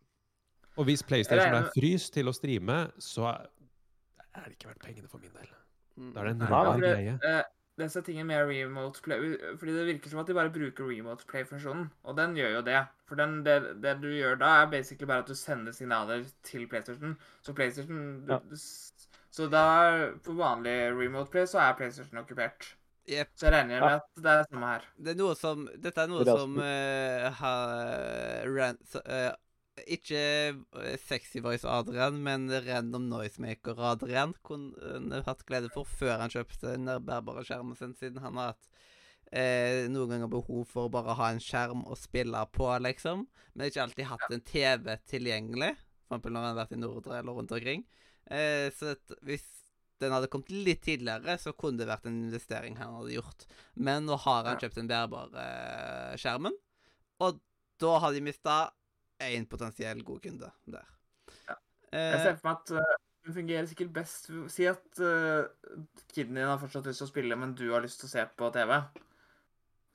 Og hvis PlayStation er fryst til å streame, så er det ikke verdt pengene for min del. mm. Da er det en rar greie. Eh, det som er tingen med remote play Fordi det virker som at de bare bruker remote play-funksjonen. Og den gjør jo det. For den, det, det du gjør da, er basically bare at du sender signaler til PlayStation. Så PlayStation Ja. du, Så da på vanlig remote play så er PlayStation okkupert. Yep. Så jeg regner med Ja. at det er det samme her. Det er noe som Dette er noe Det er som uh, har ran, så, eh, Ikke eh, sexy voice Adrian, men random noisemaker Adrian kunne hatt glede for før han kjøpte den bærbare skjermen sin, siden han har hatt eh, noen ganger behov for å bare ha en skjerm å spille på, liksom. Men ikke alltid hatt en TV tilgjengelig, eksempel når han har vært i Nordre eller rundt omkring. Eh, så hvis den hadde kommet litt tidligere, så kunne det vært en investering han hadde gjort. Men nå har han kjøpt den bærbare eh, skjermen, og da har de mista én potensiell god kunde der. Ja. Eh, Jeg ser for meg at uh, fungerer sikkert best Si at uh, kiden din har fortsatt lyst til å spille, men du har lyst til å se på TV.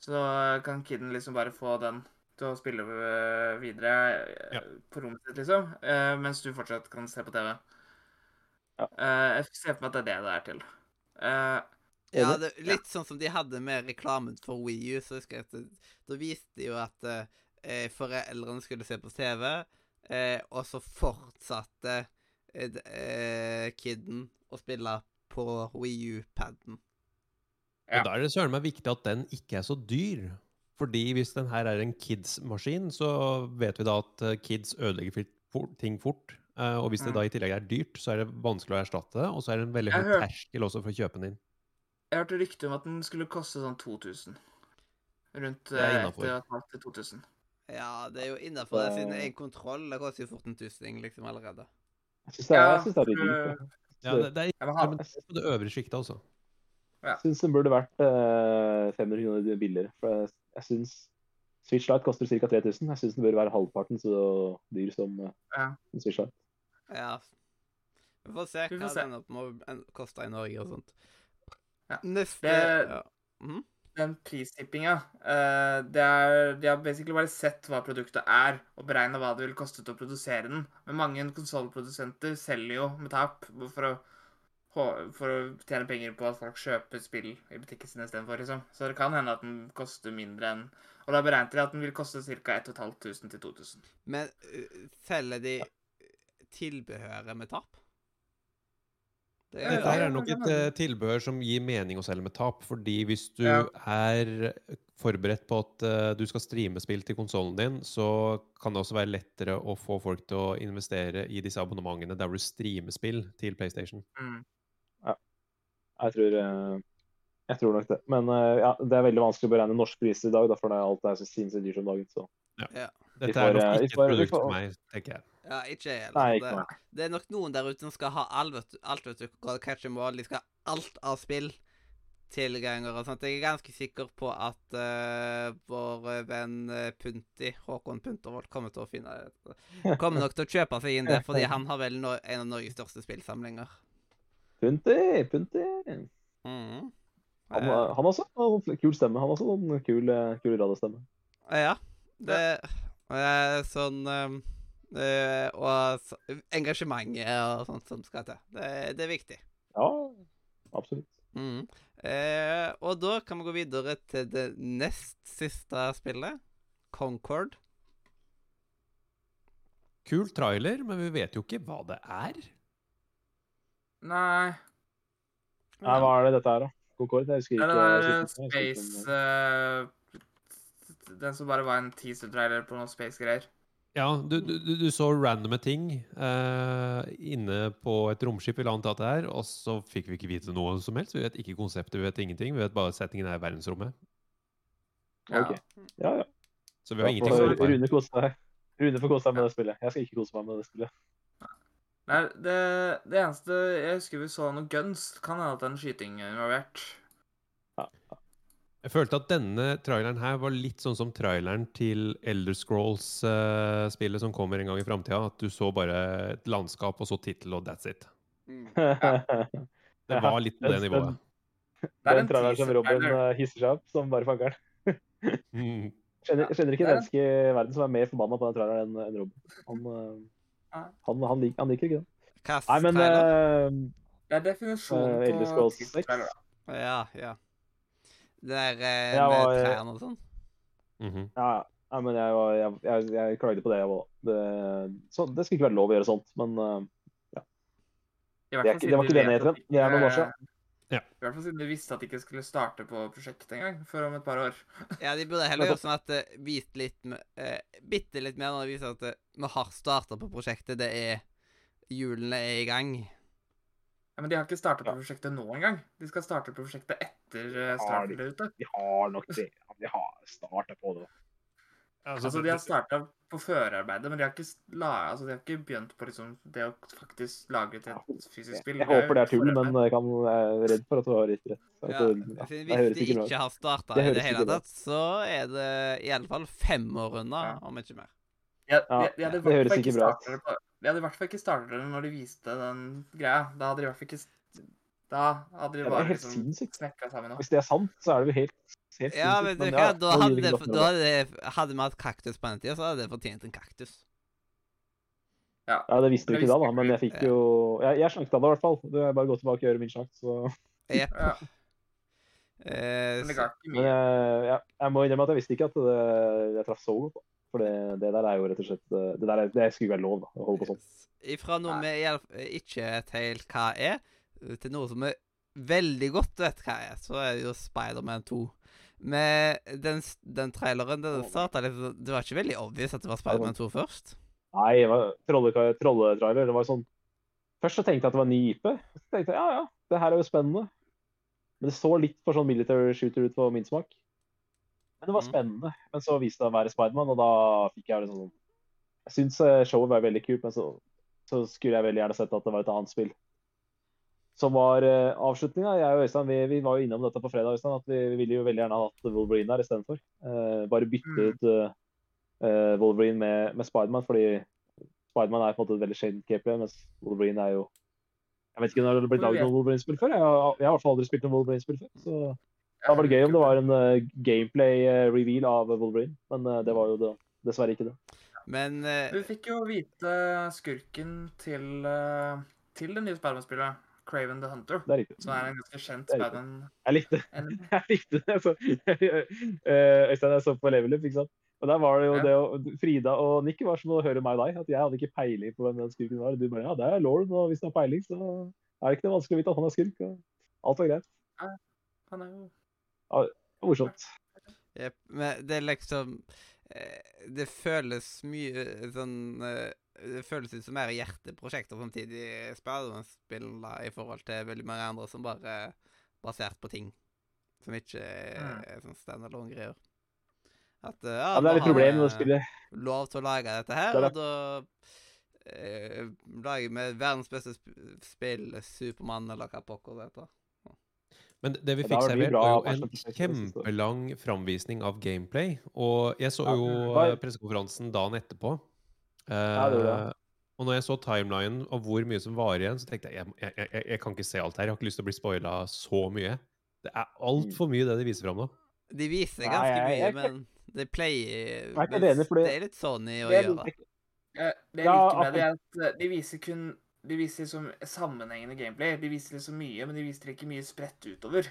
Så uh, kan kiden liksom bare få den til å spille uh, videre uh, Ja. på rommet sitt, liksom. uh, mens du fortsatt kan se på TV. Ja. Uh, jeg ser for meg at det er det det er til. Uh, Ja, det, litt sånn som de hadde med reklamen for Wii U. Så husker jeg at det, Da viste de jo at eh, foreldrene skulle se på TV, eh, og så fortsatte eh, eh, kiden å spille på Wii U-paden. Ja. Og Da er det søren meg viktig at den ikke er så dyr. Fordi hvis den her er en kids-maskin, så vet vi da at eh, kids ødelegger ting fort. Eh, og hvis det da i tillegg er dyrt, så er det vanskelig å erstatte det. Og så er det en veldig høy terskel også for å kjøpe den inn. jeg hørte rykte om at den skulle koste sånn 2000. Rundt Det er uh, innenfor. 1,5 til 2000. Ja, det er jo innafor det, siden en kontroll det koster jo 14 000 liksom allerede. Jeg syns det, Ja, jeg synes det er dyrt. uh, Ja, det, det er ikke men det på det øvre sjiktet, altså. Jeg syns den burde vært uh, 500 kroner billigere. For jeg, jeg syns Switch Lite koster ca. 3000. Jeg syns den bør være halvparten så dyr som uh, Ja. Switch Lite. Ja. Vi får se Vi får hva se. den må en- koste i Norge og sånt. Ja. Neste Det- ja. Mhm. Den pristippinga eh, De har basically bare sett hva produktet er, og beregna hva det vil koste til å produsere den. Men mange konsollprodusenter selger jo med tap for å, for å tjene penger på at folk kjøper spill i butikken sin istedenfor. Liksom. Så det kan hende at den koster mindre enn Og da beregnet de at den vil koste ca. 1500 til 2000. Men uh, selger de tilbehøret med tap? Det Dette her er nok et uh, eh, tilbehør som gir mening å selge med tap. Fordi hvis du Ja. er forberedt på at uh, du skal streame spill til konsollen din, så kan det også være lettere å få folk til å investere i disse abonnementene der du streamer spill til PlayStation. Mm. Jeg tror, uh, jeg tror nok det. Men ja, det er veldig vanskelig å beregne norsk pris i dag, da, for det er alt er så sinnssykt dyrt om dagen. Så. Dette er nok ikke et produkt for meg, tenker jeg. Ja, ikke jeg heller. Det, det er nok noen der ute som skal ha alt, vet du. Alt, vet du. De skal ha alt av spill. Tilganger og sånt. Jeg er ganske sikker på at uh, vår venn eh, Punti, Håkon Puntervold, kommer til å finne Kommer nok til å kjøpe seg inn det, fordi han har vel no en av Norges største spillsamlinger. Punti, Punti. Mm. Han, Eh, han også har kul stemme. Han har også en kul, eh, kul radiostemme. Ja. Det er sånn um, eh, Og engasjementet og sånt som skal til. Det, det er viktig. Ja, absolutt. Mm. Uh, og da kan vi gå videre til det nest siste spillet. Concord. Kul trailer, men vi vet jo ikke hva det er. Nei Nei, hva er det dette her, da? Concord? Jeg husker Det er ikke- jeg husker Space eh, Den som bare var en teaser-trailer på noe space-greier. Ja, du, du, du- så randomme ting eh, inne på et romskip vil anta at det er, og så fikk vi ikke vite noe som helst. Vi vet ikke konseptet, vi vet ingenting. Vi vet bare settingen er i verdensrommet. Ja. okay. Ja, ja. Så vi har ingenting å gå på. Rune kose seg. Rune får kose seg med det spillet. Jeg skal ikke kose meg med det spillet. Nei, det, det eneste Jeg husker vi så noe guns. Kan hende at det er en skyting involvert. Jeg følte at denne traileren her var litt sånn som traileren til Elder Scrolls-spillet som kommer en gang i framtida. At du så bare et landskap og så tittel, og that's it. Mm. Det var litt på det nivået. Det er en traileren som Robin eh, hisser seg opp som bare fanger Mm. Skjønner, skjønner ikke Det en menneske i verden som er mer forbanna på den traileren enn Robin. Han, eh, han, han, liker, han liker ikke den. Nei, men eh, Det er definisjonen på Elder Scrolls teaser-trailer. Ja, ja. Det der eh, med var, eh, trærne og sånn. Mhm. ja, ja, men jeg, var, jeg, jeg, jeg klagde på det, jeg òg. Det, så, det skulle ikke være lov å gjøre sånt, men ja. I Det er det var ikke den vet E3-en. Det er noen år siden. Ja. I hvert fall siden vi visste at de ikke skulle starte på prosjektet engang, før om et par år. Ja, de burde heller gjøre sånn at det vite litt med, eh, Bitte litt mer når de viser at uh, vi har starta på prosjektet. Det er Hjulene er i gang. Ja, Men de har ikke startet på prosjektet nå engang. De skal starte på prosjektet etter eh, Har de? starten der ute. de har nok det. De har starta på det. Altså, De har starta på førerarbeidet, men de har ikke, la, altså, de har ikke begynt på liksom, det å faktisk lage et fysisk spill. Jeg håper det er tull, men jeg, kan, jeg er redd for at du har litt rett. Ja, Altså, Hvis de ikke har starta i det hele tatt, så er det i alle fall fem år unna, Ja. om ikke mer. Ja, Ja, de, de i det høres ikke bra ut. Det De hadde i hvert fall ikke startet det når de viste den greia. Da hadde de i hvert fall ikke Da hadde de det er bare helt liksom snekra sammen noe. Hvis det er sant, så er det jo helt, helt Ja, sinnssykt, men men ja, da hadde, vi det, da hadde, hadde vi hatt kaktus på den tida, så hadde det fortjent en kaktus. Ja. Ja, det visste vi ikke da, visste da, vi men jeg fikk jo Jeg, jeg slank det i hvert fall. Det er bare å gå tilbake og gjøre min slank, så Jepp. Ja, Eh, men det Men mye. jeg, jeg må innrømme at jeg visste ikke at det, jeg traff så godt. For det, det der er jo rett og slett Det, der er, det skulle ikke være lov da, å holde på sånn. Fra noe vi ikke vet helt hva er, til noe som vi veldig godt vet hva er, så er det jo Spiderman 2. Med den, den traileren den starta litt sånn- Det var ikke veldig obvious at det var Spiderman 2 først. Nei, det var trolle- trolletrailer. Det var sånn Først så tenkte jeg at det var ny IP. Så tenkte jeg ja, ja, det her er jo spennende. Men det så litt for sånn military shooter ut for min smak. Men det var Mhm. spennende. Men så viste det å være Spiderman, og da fikk jeg liksom sånn Jeg syns showet var veldig kult, men så, så skulle jeg veldig gjerne sett at det var et annet spill. Som var uh, avslutninga. Jeg og Øystein vi, vi var jo innom dette på fredag, Øystein, at vi, vi ville jo veldig gjerne ha hatt Wolverine der istedenfor. Uh, bare bytte Mm. ut uh, eh, Wolverine med, med Spiderman, fordi Spiderman er på en måte et veldig sjeldent gameplay, mens Wolverine er jo Jeg vet ikke når det har blitt laget noe Wolverine-spill før. Jeg har, jeg har i hvert fall aldri spilt noe Wolverine-spill før. Så det hadde vært gøy om det var en uh, gameplay-reveal av Wolverine, men uh, det var jo det, dessverre ikke det. Men uh, Vi fikk jo vite skurken til, eh, til det nye Spiderman-spillet, Craven the Hunter. Det er riktig. Som er en ganske kjent Det er. Spiderman. Jeg likte jeg likte det. Så, eh, Øystein, jeg så på Level Up, ikke sant. Og der var det jo Ja. det å, Frida og Nick var som å høre meg og deg. At jeg hadde ikke peiling på hvem den skurken var. Du bare ja, det er Lauren, og hvis du har peiling, så er det ikke noe vanskelig å vite at han er skurk. Og alt var greit. Han er jo Det morsomt. Yep, Men det er liksom eh, Det føles mye eh, sånn eh, Det føles ut som mer hjerteprosjekter samtidig, Spiderman-spill i forhold til veldig mange andre som bare er basert på ting som ikke Mm. er sånn standalone-greier. At ja, Ja, det er et problem med å spille lov til å lage dette her, Det det. og da eh, lager vi verdens beste sp spill, Supermann, eller hva pokker det heter. Men det vi fikk servert, var jo en kjempelang framvisning av gameplay. Og jeg så jo eh, pressekonferansen dagen etterpå. Eh, og når jeg så timelinen og hvor mye som var igjen, så tenkte jeg jeg, jeg, jeg, jeg kan ikke se alt her. Jeg har ikke lyst til å bli spoila så mye. Det er altfor mye det de viser fram nå. De viser Nei, ganske jeg- mye, men det pleier er Det er litt Sony å er gjøre. Eh, Det jeg liker med det, er at eh, de viser kun De viser liksom sammenhengende gameplay. De viser liksom mye, men de viser ikke mye spredt utover.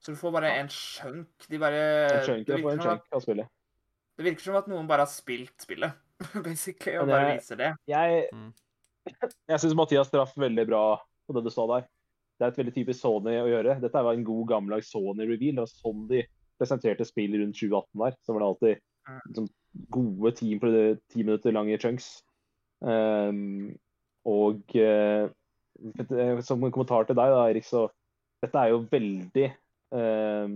Så du får bare en chunk. De bare En chunk, det, jeg får virker en chunk at, av spillet. det virker som at noen bare har spilt spillet, basically, og Men bare viser det. Jeg, Mm. jeg syns Mathias traff veldig bra på det du sa der. Det er et veldig typisk Sony å gjøre. Dette var en god, gammeldags Sony-reveal. Det var sånn de presenterte spill rundt 2018 der. Så var det alltid Mm. liksom, gode ti, minutter lange chunks. Ehm, og eh, som en kommentar til deg, da, Erik, så dette er jo veldig eh,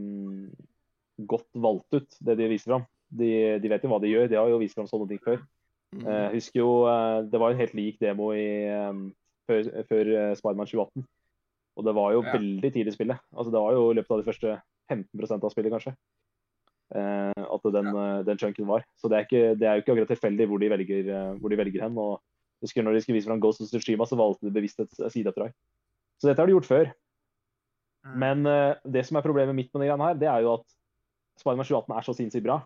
godt valgt ut, det de viser fram. De, de vet jo hva de gjør. De har jo vist fram sånne ting før. Jeg Eh, Jeg husker jo eh, Det var en helt lik demo i, eh, før, før eh, Spiderman 2018. Og det var jo Ja. veldig tidlig i spillet. Altså Det var jo i løpet av de første 15 av spillet, kanskje. eh, At den, ja. den chunken var. Så det er, ikke, det er jo ikke akkurat tilfeldig hvor de velger, eh, hvor de velger hen. Og husker når de skulle vise fram Ghost of Tsushima, så valgte de bevisst et sideoppdrag. Så dette har de gjort før. Mm. Men uh, det som er problemet mitt med denne greiene her, det er jo at Spiderman 2018 er så sinnssykt bra.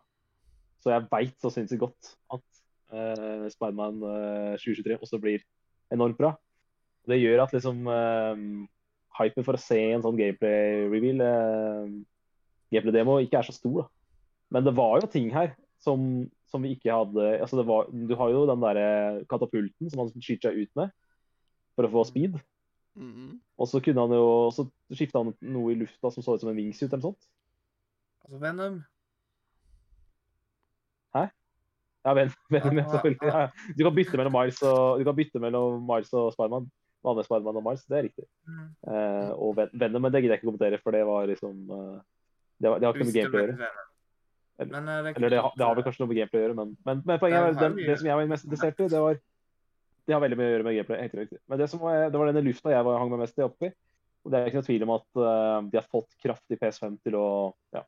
Så jeg veit så sinnssykt godt at uh, Spiderman uh, 2023 også blir enormt bra. Det gjør at liksom uh, hypen for å se en sånn gameplay-reveal, uh, gameplay-demo, ikke er så stor. da. Men det var jo ting her som, som vi ikke hadde altså det var, Du har jo den der katapulten som han skyter seg ut med for å få speed. Mm. Og så kunne han jo så skifta han noe i lufta som så ut som en wingsuit eller noe sånt. Altså Venom. Hæ? Ja, Ven Venom, ja, selvfølgelig. Ja, ja. Du kan bytte mellom Miles og, du kan bytte mellom Miles og Spiderman. Vanlig Spiderman og Miles, det er riktig. Mm. Uh, og Ven Venom, men det gidder jeg ikke kommentere, for det var liksom uh, Det, var, det har ikke noe med gameplay å gjøre. Men, eh, det, er Eller det, det har vel kanskje noe med gameplay å gjøre, men, men, men poenget er det, det som jeg var mest interessert i, det var Det har veldig mye å gjøre med gameplay. helt riktig. Men det, som var, det var denne lufta jeg var, hang meg mest i oppi. Og det er ikke noe tvil om at uh, de har fått kraftig PS5 til å ja,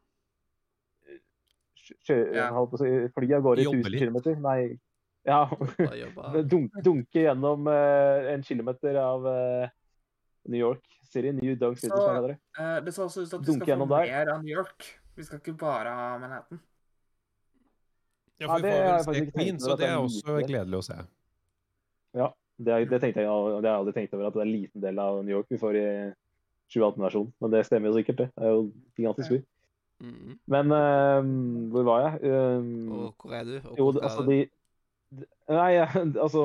kjøre, Ja. fly av gårde i Jobbe 1000 km. Nei, ja. Jobba. Dunke gjennom uh, en kilometer av uh, New York City. New Dunk City, Så- eh, det ser også ut til at vi skal få mer av New York. Vi skal ikke bare ha Manhattan. Ja, Ja, for det vi får vel se Queen, så det det er også gledelig å se. Det, er- det tenkte jeg, det har jeg aldri tenkt over, at det er en liten del av New York vi får i 2018-versjonen. Men det stemmer jo sikkert, det. Det er jo gigantisk by. Mm. Men uh, hvor var jeg? Eh, Og hvor er du? Og hvor jo, altså de de- Nei, altså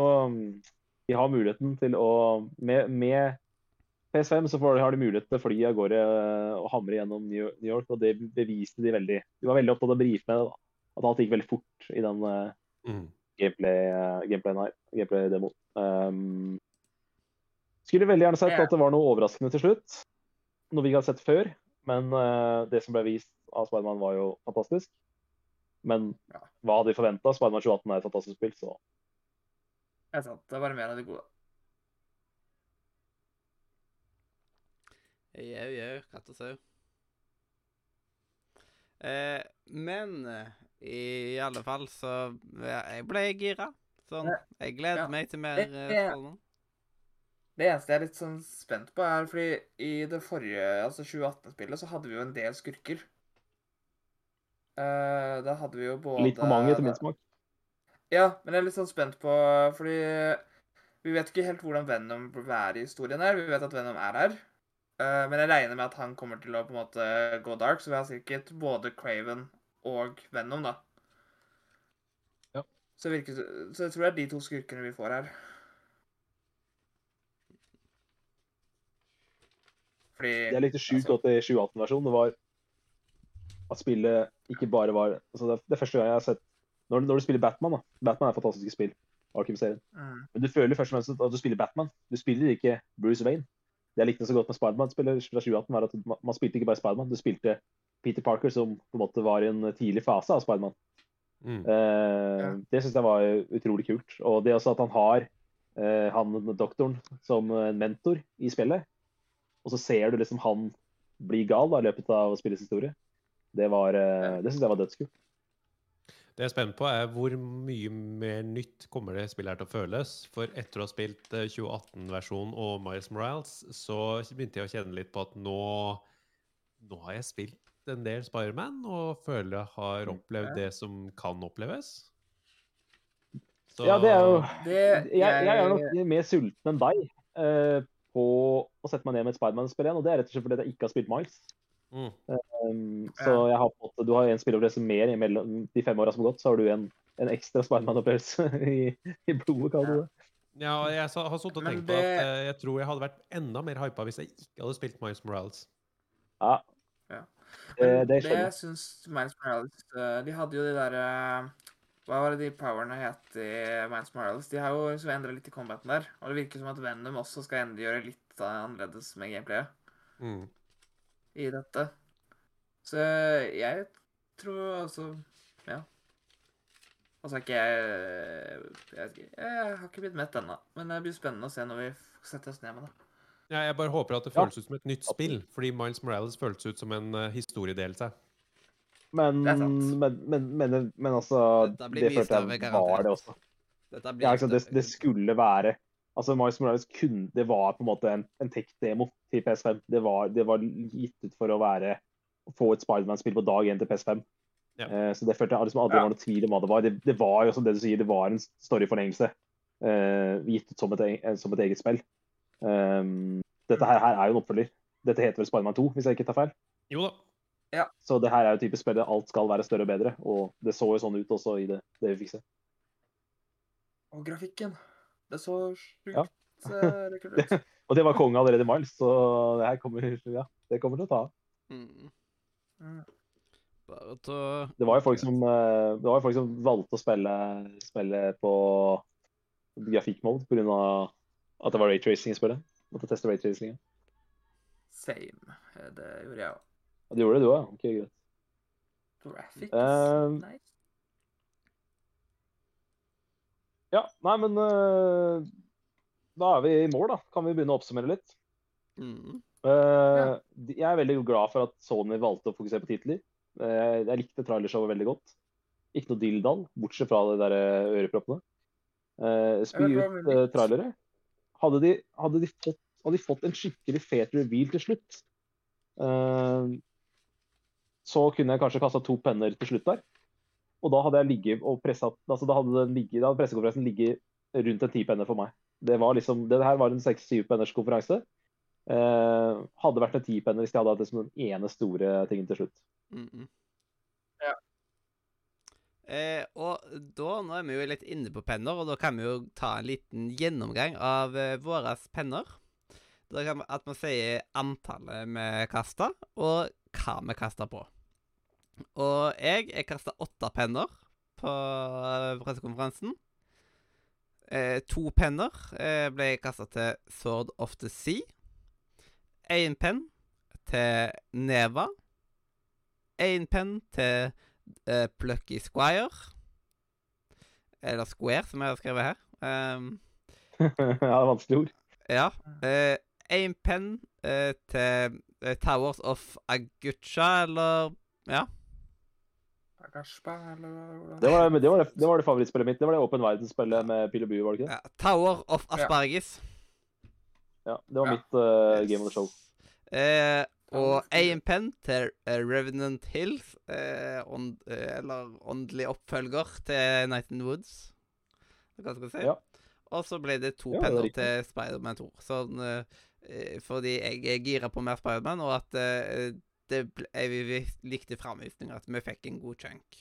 De har muligheten til å Med, med PS5 så får, har de mulighet til å fly av gårde eh, og hamre gjennom New York, og det beviste de veldig. De var veldig opptatt av å brife med det. At alt gikk veldig fort i den eh, Mm. gameplay-demoen. Gameplay. Gameplay-demo. Um, skulle veldig gjerne sett at det var noe overraskende til slutt. Noe vi ikke har sett før. Men uh, det som ble vist av Spiderman, var jo fantastisk. Men Ja. hva hadde vi forventa? Spiderman 2018 er et fantastisk spill, så Det er sant. Det er bare mer av det gode. Jau, jau, katt og sau. Eh, men eh, i alle fall så ja, Jeg ble gira. Sånn. Jeg gleder Ja. meg til mer Det eh, er- Det eneste jeg er litt sånn spent på, er fordi i det forrige, altså 2018-spillet, så hadde vi jo en del skurker. Uh, da hadde vi jo både litt for mange til min smak. Ja, men jeg er litt sånn spent på Fordi vi vet ikke helt hvordan Venom vil være i historien her. Vi vet at Venom er her. Eh, men jeg regner med at han kommer til å på en måte gå dark, så vi har sikkert både Craven og Venom, da. Ja. Så, det virker, så jeg tror det er de to skurkene vi får her. Fordi Det er litt sjukt at godt i 2018-versjonen. Det var at spillet ikke bare var altså det, det første gang jeg har sett når, når du spiller Batman, da. Batman er et fantastisk spill. Arkham-serien. Mm. Men du føler først og fremst at du spiller Batman. Du spiller ikke Bruce Wayne. Det jeg likte så godt med Spiderman-spillet fra 2018, var at man, man spilte ikke bare Spiderman, du spilte Peter Parker, som på en måte var i en tidlig fase av Spiderman. Mm. Eh, Det syns jeg var utrolig kult. Og det også at han har eh, han doktoren som en mentor i spillet, og så ser du liksom han bli gal da, i løpet av spillets historie. Det, var, eh, det syns jeg var dødskult. Det jeg er spent på, er hvor mye mer nytt kommer det spillet her til å føles. For etter å ha spilt eh, 2018-versjonen og Miles Morales, så begynte jeg å kjenne litt på at nå, nå har jeg spilt en del Spiderman og føler jeg har opplevd det som kan oppleves. Så Ja, det er jo Det jeg, jeg er nok mer sulten enn deg uh, på å sette meg ned med et Spiderman-spill igjen. Og det er rett og slett fordi jeg ikke har spilt Miles. Mm. Um, så jeg har fått, du har en spilleopplevelse mer mellom de fem åra som har gått, så har du en, en ekstra Spiderman-opplevelse i, i blodet, kaller du det. Ja, og jeg har sittet og tenkt det... på at eh, jeg tror jeg hadde vært enda mer hypa hvis jeg ikke hadde spilt Miles Morales. Ja. Ja. Det, det det jeg. syns Miles Morales eh, De hadde jo de der eh, Hva var det de powerne het i Miles Morales? De har jo liksom endra litt i combaten der. Og det virker som at Venom også skal endegjøre gjøre litt annerledes med gameplayet Mm. I dette. Så jeg tror altså Ja. Altså er ikke jeg jeg, jeg har ikke blitt mett ennå. Men det blir spennende å se når vi setter oss ned med det. Ja, jeg bare håper at det Ja. føles ut som et nytt spill, fordi Miles Morales føles ut som en uh, historiedelelse. Men, Det er sant. men, men, men, men altså Det følte jeg var det også. Dette blir Ja, ikke sant? Det, det skulle være Altså, Miles Morales kunne, det var på en måte en, en tech-demo til PS5. Det var, det var gitt ut for å være få et Spiderman-spill på dag én til PS5. Ja. Eh, så det følte jeg liksom aldri Ja. var noe tvil om hva det var. Det, det var jo som det du sier, det var en storyforlengelse eh, gitt ut som et, e- som et eget spill. Um, dette her, her er jo en oppfølger. Dette heter vel Spiderman 2, hvis jeg ikke tar feil. Jo da. Så det her er jo type spill der alt skal være større og bedre, og det så jo sånn ut også i det, det vi fikk se. Og grafikken. Det så sjukt Ja. eh, lekkert ut. Og det var konge allerede i Miles, så det her kommer, ja, det kommer til å ta av. Mm. Bare til å Det var jo folk som, eh, det var jo folk som valgte å spille, spille på grafikkmode pga. at det var raytracing i spillet. Måtte teste raytracingen. Same. Det gjorde jeg òg. Ja, det gjorde det du òg? Ok, greit. Graphics. Um, nice. Ja, nei, men eh, da er vi i mål, da. Kan vi begynne å oppsummere litt? mm. Uh, ja. Jeg er veldig glad for at Sony valgte å fokusere på titler. Uh, jeg likte trailershowet veldig godt. Ikke noe dilldall, bortsett fra de der eh, øreproppene. Uh, spy ut eh, trailere. Hadde de, hadde, de fått, hadde de fått en skikkelig fet reveal til slutt, eh, så kunne jeg kanskje kasta to penner til slutt der. Og da hadde jeg ligget og pressa altså Da hadde, den ligget, da hadde pressekonferansen ligget rundt en ti penner for meg. Det var liksom, det her var en seks-syv penners konferanse. Eh, hadde vært en tipenner hvis de hadde hatt det som den ene store tingen til slutt. Mm -mm. Ja. Eh, og da, nå er vi jo litt inne på penner, og da kan vi jo ta en liten gjennomgang av eh, våre penner. Da kan vi, at vi sier antallet vi kasta, og hva vi kasta på. Og jeg, jeg kasta åtte penner på eh, pressekonferansen. Eh, to penner eh, ble kasta til Sword of the Sea. Én penn til Neva. Én penn til eh, Plucky Squire. Eller Square, som jeg har skrevet her. Um, ja, det er vanskelig ord. ja. Én penn eh, til eh, Towers of Agucha, eller Ja. Det var det, var det, det, var det favorittspillet mitt. Det var det Åpen verden-spillet med Pil og Bue, var det ikke det? ja. Tower of Ja. Ja, det var Ja. mitt uh, Yes. game of the show. Eh, og of penn til eh, Revenant Hills, eh, ånd, eh, eller åndelig oppfølger til Night in Woods. Hva skal jeg si? Ja. Og så ble det to Ja, er penner til Spiderman 2. Sånn, eh, eh, fordi jeg er gira på mer Spiderman, og at eh, det ble, jeg, vi, likte framvisninga, at vi fikk en god chunk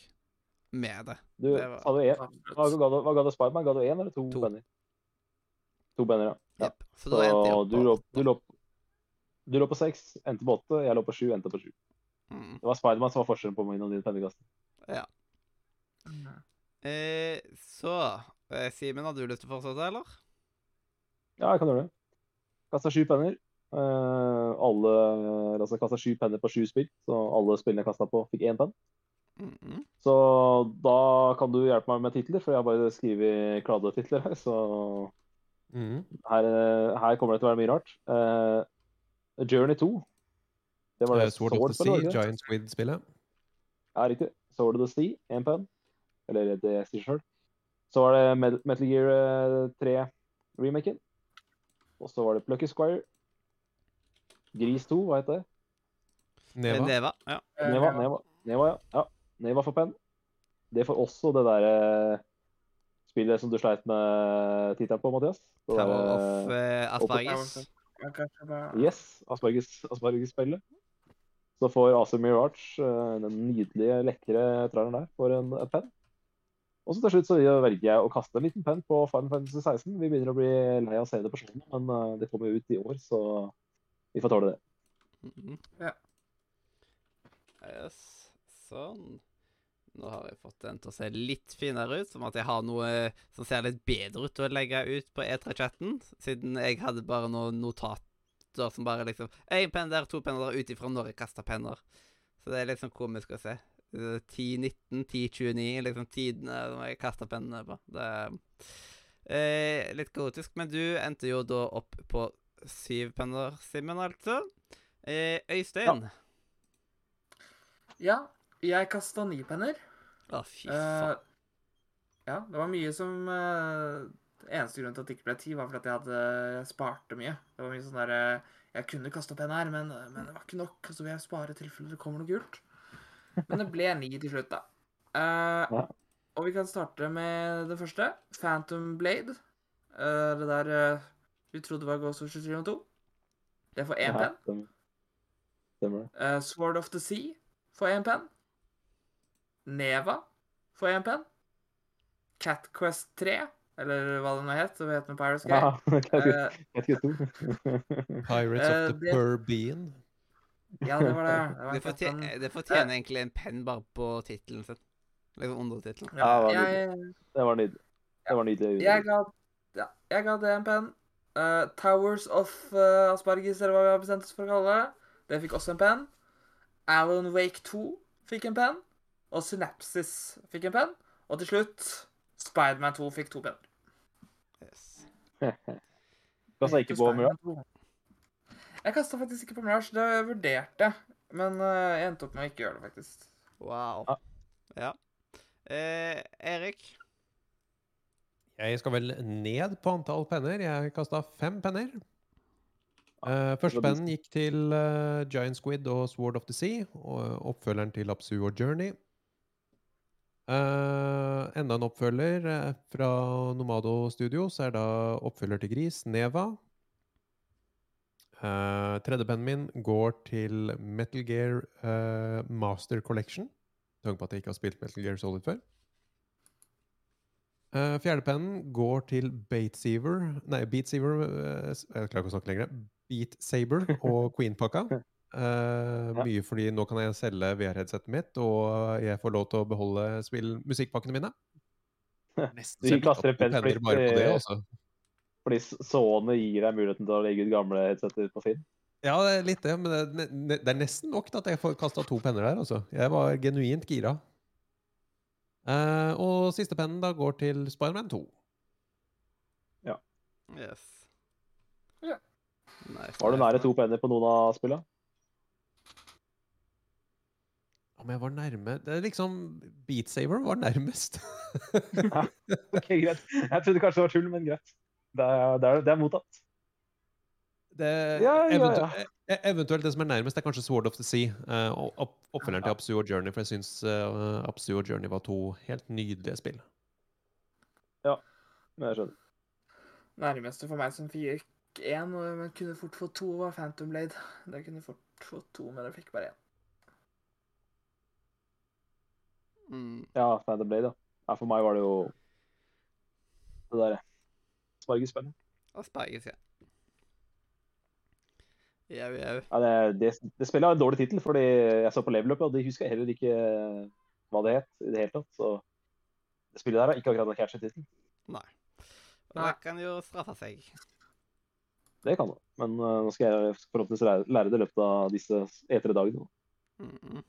med det. Du, Det var- sa du en, hva, ga du- hva ga du Spiderman? Ga du én eller to, To. penner? To penner, ja. ja. Jep. Så da endte jeg Så opp du på lå, åtte. du, lå, du lå på seks, endte på åtte. Jeg lå på sju, endte på sju. Mm. Det var Spiderman som var forskjellen på min og din pennekast. Mm. Eh, så eh, Simen, har du lyst til å fortsette, eller? Ja, jeg kan gjøre det. Kasta sju penner. Eh, alle altså kasta sju penner på sju spill, så alle spillene jeg kasta på, fikk én penn. Mm -hmm. Så da kan du hjelpe meg med titler, for jeg har bare skrevet kladde-titler her. Så Mhm. her, eh, her kommer det til å være mye rart. Uh, Journey 2. Det var det. Uh, Sword of the Sea? Giant Squid-spillet. Ja, riktig. Sword of the Sea, én penn. Eller det sier sjøl. Så var det Metal Gear eh, 3-remaken. Og så var det Plucky Squire. Gris 2, hva heter det? Neva. Neva. Ja. Eh, Neva, Neva, Neva, ja. ja. Neva for penn. Det får også det derre spillet som du sleit med tittelen på, Mathias. Det Tower derre- of eh, Asparges. Yes, Asperges, Asperges-spillet. Så får AC Mirage, eh, den nydelige, lekre traileren der, for en, en penn. Og så til slutt så velger jeg å kaste en liten penn på Final Fantasy 16. Vi begynner å bli lei av å se det på skjermen, men eh, det kommer jo ut i år, så vi får tåle det. Mhm. Ja. Yes. Sånn. Nå har jeg fått den til å se litt finere ut, som at jeg har noe som ser litt bedre ut å legge ut på E3-chatten, siden jeg hadde bare noen notater som bare liksom Én penn der, to penner der, ut ifra når jeg kasta penner. Så det er sånn komisk å se. Eh, 10-19, 10-29, liksom tidene som jeg kasta pennene på. Det er eh, litt kaotisk, men du endte jo da opp på syv penner, Simen, altså. Eh, Øystein. Ja, jeg kasta ni penner. Å, fy Eh, faen. ja, det var mye som eh, Eneste grunn til at det ikke ble ti, var fordi at jeg hadde spart sparte mye. Det var mye sånn derre Jeg kunne kasta penn her, men, men det var ikke nok. Så vil jeg spare i tilfelle det kommer noe gult. Men det ble ni til slutt, da. Eh, Ja. Og vi kan starte med det første. Phantom Blade. Uh, det der eh, vi trodde var Ghost of Tsushima 2. Det får én penn. det. Eh, Sword of the Sea får én penn. Neva får én penn. Cat Quest 3, eller hva det nå het, som het med Pirates Game. Ja, Eh, to. Pirates Eh, of the det- ja, det var det. Det, var Det, fortjener, det fortjener egentlig en penn bare på tittelen sin. Liksom undertittelen. Ja, det var Det nydelig. Det var nydelig. jeg, ga, ja, jeg ga det en penn. Eh, Towers of uh, Asparges, eller hva vi har bestemt oss for å kalle det. Det fikk også en penn. Alan Wake 2 fikk en penn. Og Synapsis fikk en penn. Og til slutt Spiderman 2 fikk to penner. Yes. Kasta ikke på Mirage. Jeg kasta faktisk ikke på Mirage. Det jeg vurderte men eh, jeg endte opp med å ikke gjøre det, faktisk. Wow. Ja. Ja. Eh, Erik. Jeg skal vel ned på antall penner. Jeg kasta fem penner. Uh, første pennen gikk til uh, Giant Squid og Sword of the Sea, og oppfølgeren til Absu og Journey. Uh, enda en oppfølger fra Nomado Studios er da oppfølger til Gris, Neva. Uh, Tredjepennen min går til Metal Gear Master Collection. Tanke på at jeg ikke har spilt Metal Gear Solid før. Uh, Fjerdepennen går til Beat Nei, Beat Saver eh, Jeg klarer ikke å snakke lenger. Beatsaber og Queen-pakka. Eh, Mye fordi nå kan jeg selge VR-headsetet mitt, og jeg får lov til å beholde musikkpakkene mine. Nesten Du penn penner fordi- bare på det, også. Fordi Sony gir deg muligheten til å legge ut gamle headseter på Finn. Ja, det er litt det, men det, det er nesten nok til at jeg får kasta to penner der, altså. Jeg var genuint gira. Eh, og siste pennen da går til Spiderman 2. Ja. Yes. Ja. Nice, Var du nære to penner på noen av spillene? Om jeg var nærme Det er liksom Beat Saver var nærmest. Ok, greit. Jeg trodde kanskje det var tull, men greit. Det er, det er, det er mottatt. Det, Ja, ja, ja. E- Eventuelt det som er nærmest, er kanskje Sword of the Sea. eh, og opp oppfølgeren til. Og Journey, for jeg syns uh, og Journey var to helt nydelige spill. Ja, Men jeg skjønner. Nærmeste for meg som fikk én, men kunne fort få to, var Phantom Blade. Det kunne fort få to, men jeg fikk bare én. Mm. Ja, Phantom Blade, ja. ja. For meg var det jo det derre Spargespennet. Asperges, ja. Jau, jau. Ja, det, det, det spillet har en dårlig tittel, fordi jeg så på level up, og de husker heller ikke hva det het i det hele tatt. Så det spillet der har ikke akkurat en catchy tittel. Og Nei. det kan jo straffe seg. Det kan det. Men uh, nå skal jeg forhåpentligvis lære, lære det i løpet av disse E3-dagene. Mm.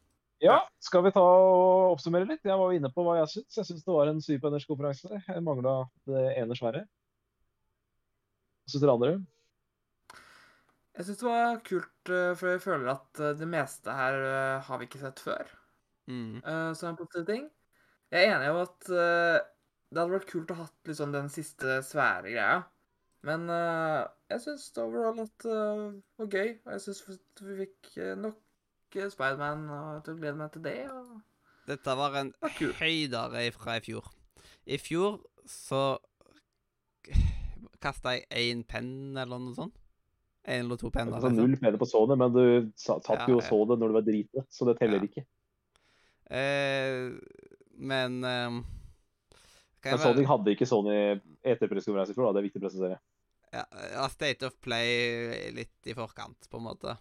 Ja, skal vi ta og oppsummere litt? Jeg var jo inne på hva jeg syns. Jeg syns det var en superenergikonferanse. Jeg mangla det ene svære. Hva syns dere andre? Jeg syns det var kult, eh, for jeg føler at eh, det meste her eh, har vi ikke sett før. Mm. som en positiv ting. Jeg er enig i at det hadde vært kult å ha hatt liksom den siste svære greia. Men jeg syns overall at det var gøy. Og jeg syns vi fikk nok Spiderman og til å glede meg til det. Og... Dette var en var høydere fra i fjor. I fjor så kasta jeg én penn eller noe sånt. Én eller to penner. Altså, null penner på Sony, men du satt Ja, jo og så det når du var drite, så det teller Ja. ikke. Eh, men kan Men Sony hadde ikke Sony pressekonferansen i fjor, da. Det er viktig å presisere. ja, State of Play litt i forkant, på en måte.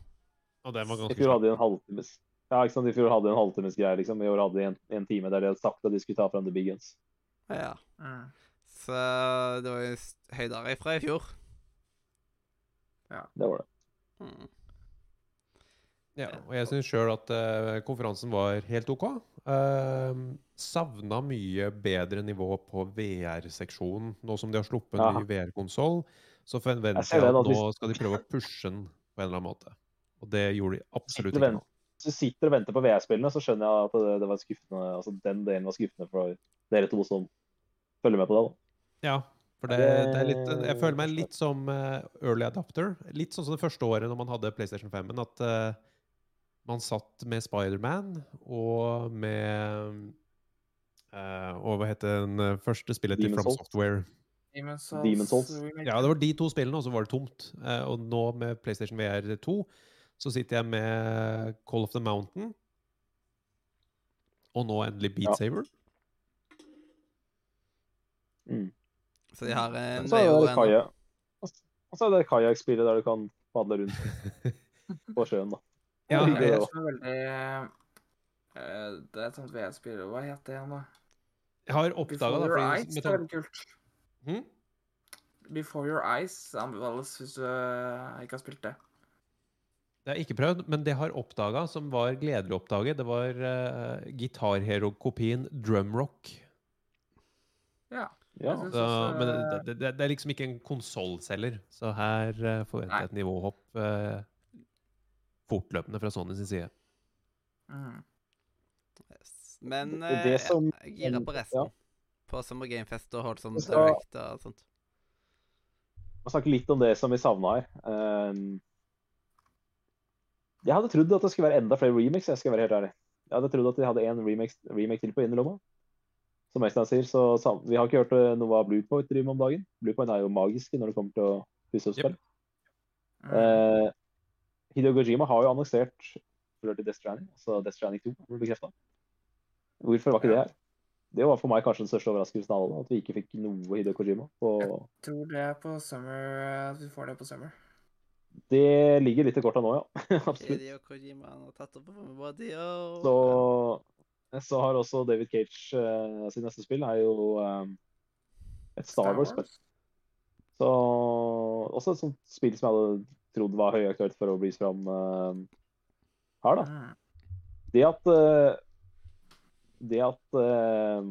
Og den var I ganske fjor slapp. hadde de en halvtimes Ja, ikke sant. I fjor hadde de en halvtimes greie, liksom. I år hadde de en, en time der de hadde sagt at de skulle ta fram the big guns. Ja. Mm. Så det var jo høydere fra i fjor. Det var det. Mm. Ja, og jeg syns sjøl at uh, konferansen var helt OK. Uh, savna mye bedre nivå på VR-seksjonen. Nå som de har sluppet en Ja. ny VR-konsoll, så forventer Jeg ser jeg at at nå skal de prøve å pushe den på en eller annen måte. Og det gjorde de absolutt ikke nå. Hvis du sitter og venter på VR-spillene, så skjønner jeg at det, det var skuffende. Altså, den delen var skuffende for dere to som følger med på det. da. Ja, for det, det er litt Jeg føler meg litt som eh, early adapter. Litt sånn som det første året når man hadde PlayStation 5, men at uh, man satt med Spiderman og med uh, Og hva het den eh, første spillet til From Souls. Software? Demon's Souls, Demon's Souls. Ja, det var de to spillene, og så var det tomt. Uh, og nå med PlayStation VR 2 så sitter jeg med Call of the Mountain. Og nå endelig Beat Ja. Saber. Mm. Så de har en Og så er jo det en- Og så er det kajakkspillet der du kan padle rundt på sjøen, da. Ja, Det er det er veldig eh, Det er et sånt VR-spill. Hva heter det igjen, da? Jeg har oppdaga Before Your Eyes. Det er veldig kult. Hmm? Before Your Eyes anbefales hvis du eh, ikke har spilt det. Det har jeg ikke prøvd, men det har oppdaga, som var gledelig å oppdage, det var uh, Guitar Hero-kopien Drumrock. Ja. Ja. Så, også, men eh, det, det, det er liksom ikke en konsollselger, så her uh, forventer jeg et nivåhopp uh, fortløpende fra Sony sin side. mm. Yes. Men Det- eh, det som- jeg girer på resten. ja. På Summer Gamefest og Holdsome Direct og sånt. Vi snakke litt om det som vi savna her. Um, jeg hadde trodd at det skulle være enda flere remakes. Jeg skal være helt ærlig. Jeg hadde trodd at de hadde en remake, remake til på innerlomma. Som Øystein sier, så sam- vi har ikke hørt eh, noe av Bluepoint driver med om dagen. Bluepoint er jo magiske når det kommer til å pusse opp Yep. spill. Mm. Eh, Hideo Kojima har jo annonsert for til Death Stranding, altså Death Stranding 2, ble bekrefta. Hvorfor var ikke det her? Det var for meg kanskje den største overraskelsen av alle, at vi ikke fikk noe Hideo Kojima. På, tror det er på Summer At vi får det på Summer. det ligger litt i korta nå, ja. Absolutt. Hideo Kojima han har tatt opp på body og Så, så har også David Cage uh, sitt neste spill er jo um, et Star Wars-spill. Så også et sånt spill som jeg hadde trodd var høyaktuelt for å bli fram uh, her, da. Mm. Det at uh, Det at eh,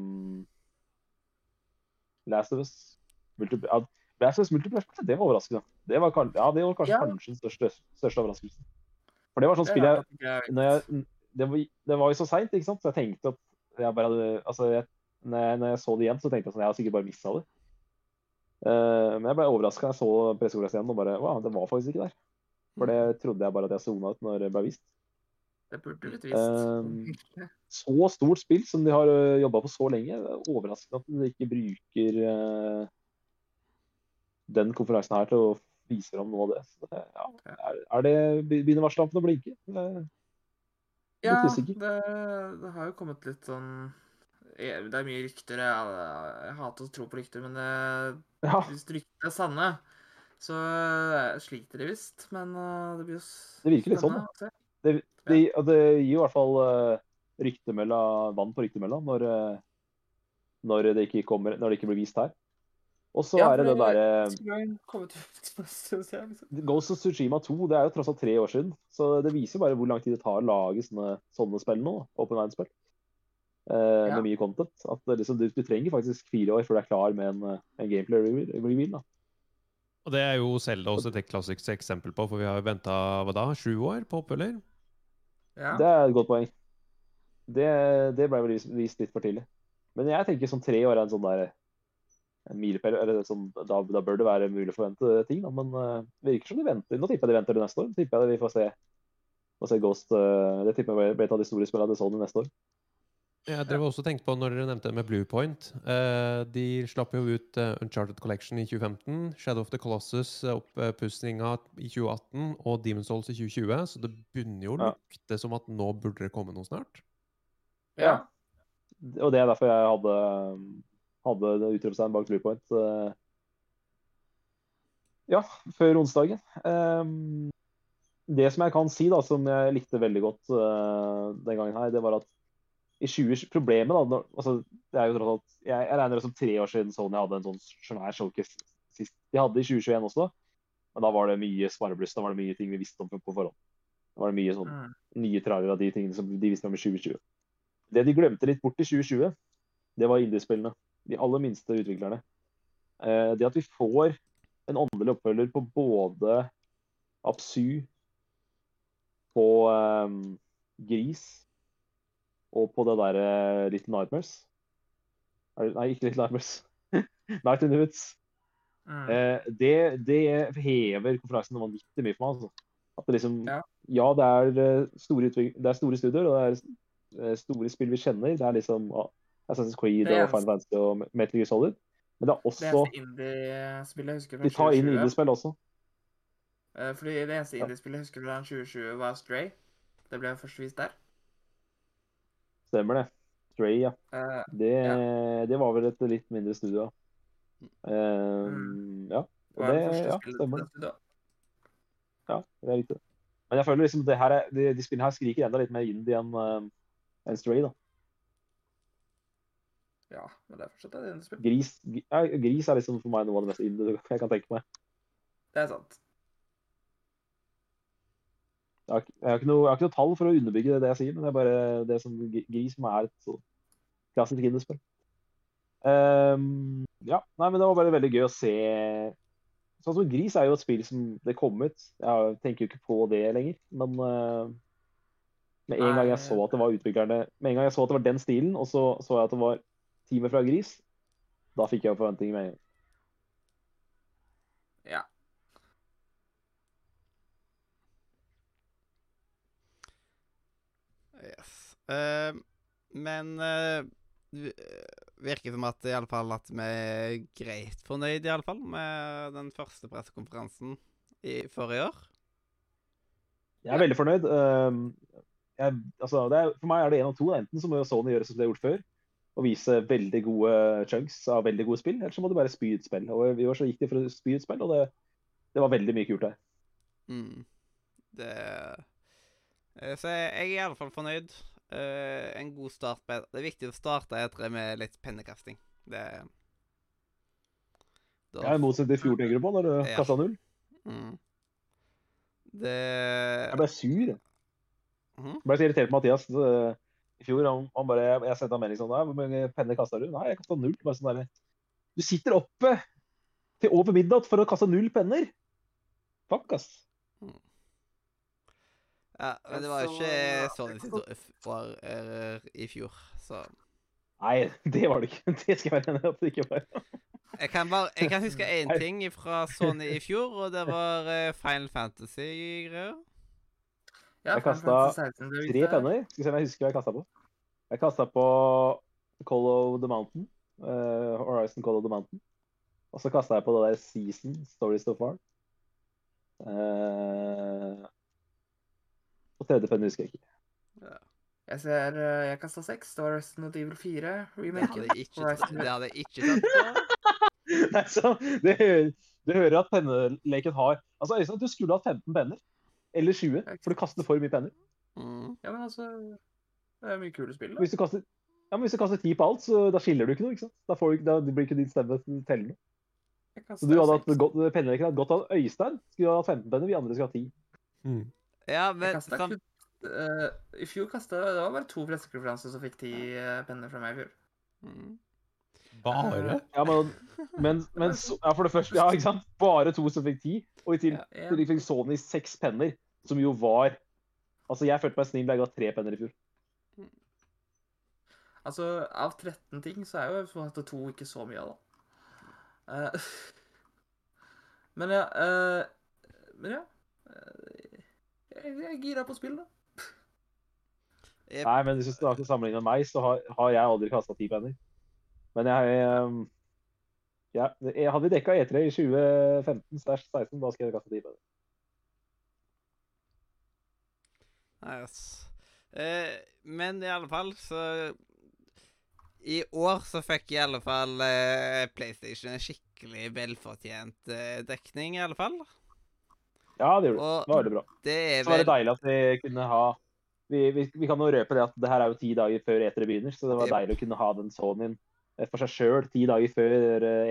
Last of Us multi- ja, Last of Us Multiplayer, det var overraskende. Det var, ja, det var kanskje, Ja. kanskje den største, største overraskelsen. For det var sånn spill jeg når jeg, det, var, det var jo så seint, ikke sant? Så jeg tenkte at jeg bare hadde Altså, jeg, når, jeg, når jeg så det igjen, så tenkte jeg sånn Jeg har sikkert bare mista det. Uh, men jeg ble overraska da jeg så pressekonferansen igjen og bare Wow, det var faktisk ikke der. For det trodde jeg bare at jeg sona ut når det ble vist. Det burde blitt visst. Uh, Så stort spill som de har jobba på så lenge. Er overraskende at de ikke bruker uh, den konferansen her til å vise fram noe av det. Så ja, er, er det Begynner varsellampene å blinke? Ja, det, det har jo kommet litt sånn Det er mye rykter. Jeg, jeg hater å tro på rykter, men det, Ja. hvis ryktene er sanne, Så eh, sliter de visst, men eh, det blir jo Det virker litt sånn, Da. Det, det, det gir i hvert fall ryktemølla, vann på ryktemølla når, eh, når, det ikke kommer, når det ikke blir vist her. Og så Ja, er det det derre liksom. Ghost of Tsushima 2 det er jo tross alt tre år siden. Så det viser jo bare hvor lang tid det tar å lage sånne, sånne spill nå. Open Mind-spill. Eh, Ja. Med mye content. At liksom, du, du trenger faktisk fire år før du er klar med en, en gameplay reveal. da. Og det er jo Selda også et klassisk eksempel på, for vi har jo venta hva da, sju år på oppfølger? Ja. Det er et godt poeng. Det, det ble vel vist, litt for tidlig. Men jeg tenker sånn tre år er en sånn der milepæl. eller sånn, Da, da bør det være mulig å forvente ting. Da. Men uh, virker som de venter. Nå tipper jeg de venter til neste år. Tipper jeg vi får se, får se Ghost. uh, det tipper jeg blir et av de store spillene til Sony neste år. Jeg drev også tenkt på når dere nevnte det med Bluepoint. Uh, de slapp jo ut eh, Uncharted Collection i 2015, Shadow of the Colossus, eh, oppussinga i 2018 og Demon's Souls i 2020. Så det begynner jo å Ja. lukte som at nå burde det komme noe snart. ja. Og det er derfor jeg hadde, hadde utropstegn bak Bluepoint. eh, Ja, før onsdagen. Ehm, det som jeg kan si, da, som jeg likte veldig godt eh, den gangen her, det var at i 20, problemet da, altså, det er jo tross alt, jeg, jeg regner det som tre år siden Sony hadde en sånn svær showcase sist. De hadde i 2021 også, men da var det mye svarebluss. Da var det mye ting vi visste om på forhånd. Da var det mye sånn Mm. nye trailere av de tingene som de visste om i 2020. Det de glemte litt bort i 2020, det var indiespillene. De aller minste utviklerne. Eh, det at vi får en åndelig oppfølger på både Absu, på eh, Gris og på det derre Little Nightmares. Nei, ikke Little Nightmares. Night in the Woods. Mm. Eh, det, det hever konferansen vanvittig mye for meg. Altså. At det liksom, Ja. ja. det er, eh, store det er store studier, og det er eh, store spill vi kjenner. Det er liksom ah, Assassin's Creed og Final Fantasy og Metal Gear Solid. Men det er Det også eneste indie-spillet jeg husker fra De tar inn 2020 indiespill også. Uh, Fordi det eneste Ja. indie-spillet jeg husker fra 2020, var Stray. Det ble først vist der. Stemmer det. Stray, ja. Uh, Det, det var vel et litt mindre studio. ja. Eh, Mm. Ja, det det det- ja, stemmer det. ja, det er riktig. Men jeg føler liksom det her er, de, de spillene her skriker enda litt mer indie enn uh, enn Stray. da. Ja, men det er fortsatt et indie-spill. Gris, ja, gris er liksom for meg noe av det mest indie jeg kan tenke meg. Det er sant. Jeg har, ikke- jeg har, ikke, noe, jeg har ikke noe tall for å underbygge det jeg sier, men det er bare det som gri- gris som er et så klassisk indiespill. Um, ja, nei, men det var bare veldig gøy å se Sånn som Gris er jo et spill som det kom ut. Jeg tenker jo ikke på det lenger, men uh, med en gang jeg så at det var utviklerne Med en gang jeg så at det var den stilen, og så så jeg at det var teamet fra Gris, da fikk jeg forventninger med en gang. Ja. Yes. Uh, men uh, vi- virker som at i alle fall at vi er greit fornøyd i alle fall med den første pressekonferansen i forrige år. Jeg er veldig fornøyd. Uh, jeg, altså, det er, for meg er det én av to. Enten så må jo Sony gjøre som de har gjort før, og vise veldig gode chunks av veldig gode spill, eller så må du bare spy ut spill. Og I år så gikk de for å spy ut spill, og det, det var veldig mye kult der. Mm. Det eh, Så jeg, er i alle fall fornøyd. Uh, en god start på Det er viktig å starte etter med litt pennekasting. Det da- Jeg er i motsetning til fjor, tenker du på, når du Ja. kasta null. Mm. Det Jeg ble sur. Mhm. Jeg ble så irritert på Mathias eh, i fjor. Han, han bare, jeg, sendte ham melding sånn «Nei, Hvor mange penner kasta du? Nei, jeg kasta null. Bare sånn der, Du sitter oppe til over midnatt for å kaste null penner! Fuck, ass. Ja, men det var jo Altså, ikke Sony det år eh, i fjor, så Nei, det var det ikke. Det skal jeg være enig i at det ikke var. Jeg kan, bare, jeg kan huske én ting fra Sony i fjor, og det var eh, Final Fantasy-greier. Ja, Jeg kasta kastet Fantasy 16 ble vist Tre penner. Skal vi se om jeg husker hva jeg kasta på. Jeg kasta på Call of the Mountain. Uh, Horizon Call of the Mountain. Og så kasta jeg på det der Season, Story So Far. Uh, og tredje penn husker jeg ikke. Jeg ser uh, jeg kasta seks. Det var Resident Evil 4, Det remaken. hadde ikke, Horizon. det hadde jeg ikke tatt på. Nei, så, det, Du hører at penneleken har Altså, Øystein, du skulle hatt 15 penner. Eller 20, for du kaster for mye penner. Mm. Ja, men altså Det er mye kule spill, da. Hvis du kaster, ja, men hvis du kaster 10 på alt, så da skiller du ikke noe. ikke sant? Da, får du, da blir ikke din stemme tellende. Jeg Så du hadde hatt godt, penneleken hadde godt av Øystein. Skulle ha hatt 15 penner, vi andre skulle ha 10. Mm. Ja, men kun- eh, I fjor kasta Det var bare to pressekonferanser som fikk ti eh, penner fra meg i fjor. mm. Bare? Ja, men, men, men ja, for det første, ja, ikke sant? Bare to som fikk ti. og i tillegg Ja. ja. fikk Sony seks penner, som jo var Altså, jeg følte meg snill da jeg ga tre penner i fjor. Altså, av 13 ting så er jo på en måte to ikke så mye da. Uh, men ja uh, Men ja. eh, jeg, jeg er gira på spill, da. Nei, men hvis du snakker sammenlignet med meg, så har, har jeg aldri kasta ti penner. Men jeg um, ja, jeg Hadde vi dekka E3 i 2015-16, da skal jeg kaste ti på det. Yes. Eh, men i alle fall, så I år så fikk i alle fall eh, PlayStation en skikkelig velfortjent eh, dekning, i alle fall. Ja, det gjorde det. Det var det bra. det er Så var det vel deilig at vi kunne ha vi, vi, vi kan jo røpe det at det her er jo ti dager før E3 begynner, så det var yep. deilig å kunne ha den Sonyen for seg sjøl ti dager før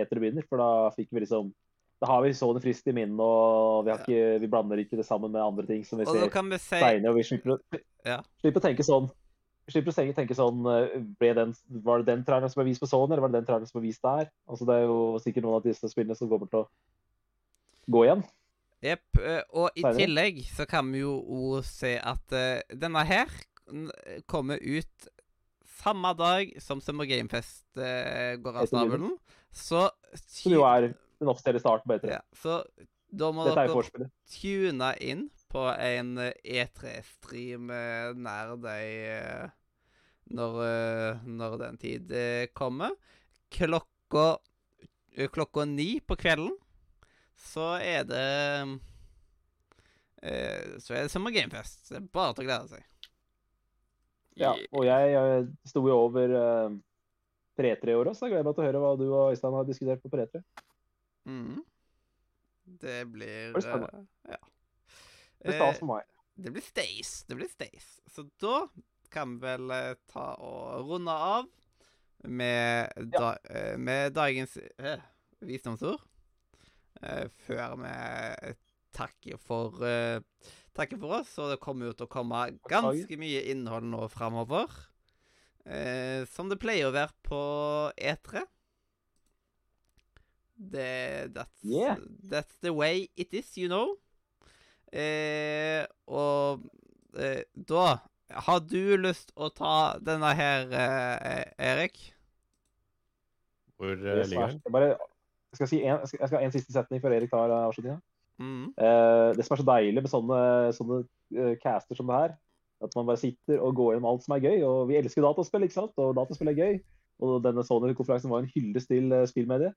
eteret begynner. For da fikk vi liksom Da har vi Sony friskt i minnet, og vi, har ikke, vi blander ikke det sammen med andre ting som vi Og ser vi. Og vi slipper Ja. slipper å tenke sånn slipper å tenke, sånn eh, den, Var det den traileren som ble vist på sånn, eller var det den traileren som ble vist der? Altså Det er jo sikkert noen av disse spillene som kommer til å gå igjen. Jepp. eh, og i tillegg så kan vi jo òg se at eh, denne her kommer ut samme dag som Summer Gamefest eh, går av stabelen. Så Som jo er den offisielle starten på E3. ja, Så da må Dette er dere tune inn på en eh, E3-stream eh, nær deg eh, når, når den tid kommer. Klokka Klokka ni på kvelden så er det Så er det Summer Gamefest. Bare til å glede seg. Ja, og jeg, jeg sto jo over uh, pre-3 i år også, så jeg gleder meg til å høre hva du og Øystein har diskutert på pre-3. Mhm. Det blir Det blir eh, ja. Det Eh, stas for meg. Det blir stays. Det blir stays. Så da kan vi vel uh, ta og runde av med, da, eh, med dagens eh, visdomsord. Eh, før vi takker for eh, takker for oss. Og det kommer jo til å komme ganske mye innhold nå framover. Eh, som det pleier å være på E3. Det, that's, Yeah. that's the way it is, you know. Eh, og eh, da Har du lyst å ta denne her, eh, Erik? Hvor uh, ligger er, den? jeg, bare, jeg, skal si en, jeg skal jeg skal ha en siste setning før Erik tar avslutninga. Mm. Eh, det som er så deilig med sånne, sånne eh, caster som det her, at man bare sitter og går gjennom alt som er gøy. Og vi elsker dataspill, ikke sant? Og dataspill er gøy. Og denne Sony-konferansen var en hyllest til eh, spillmediet.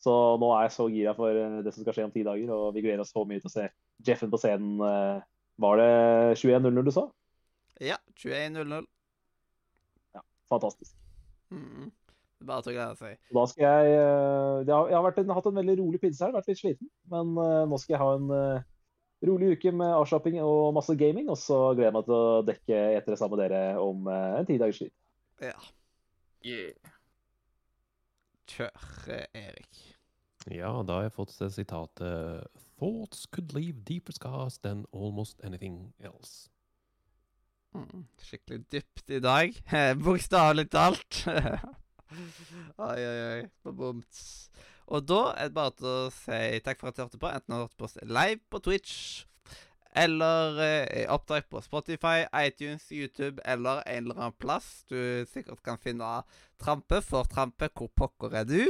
Så nå er jeg så gira for det som skal skje om ti dager, og vi gleder oss så mye til å se Jeffen på scenen. Var det 21.00 du sa? Ja, 21.00. Ja, Fantastisk. Mm. Bare til å glede seg. Da skal jeg eh, Jeg har, jeg har en, hatt en veldig rolig pinse her, vært litt sliten. Men uh, nå skal jeg ha en uh, rolig uke med avslapping og masse gaming. Og så gleder jeg meg til å dekke etter sammen med dere om uh, en ti dagers tid. Ja. Yeah. Kjør, Erik. Ja, da har jeg fått det sitatet Thoughts could leave deeper scars than almost anything else. Mm. Skikkelig dypt i dag. Bokstavelig talt. oi, oi, oi. Bomt. Og da er det bare til å si takk for at du hørte på. Enten du har hørt på oss live på Twitch, eller eh, opptak på Spotify, iTunes, YouTube eller en eller annen plass du sikkert kan finne Trampe for Trampe. Hvor pokker er du?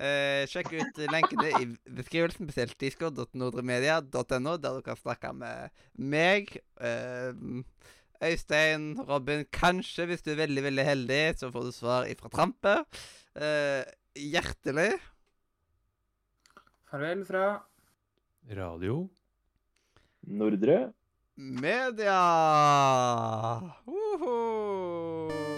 Eh, sjekk ut lenkene i beskrivelsen, spesielt discord.nordremedia.no, der du kan snakke med meg. Eh, Øystein, Robin, kanskje, hvis du er veldig veldig heldig, så får du svar ifra Trampe. Eh, hjertelig. Farvel fra Radio Nordre. Media! Uhu.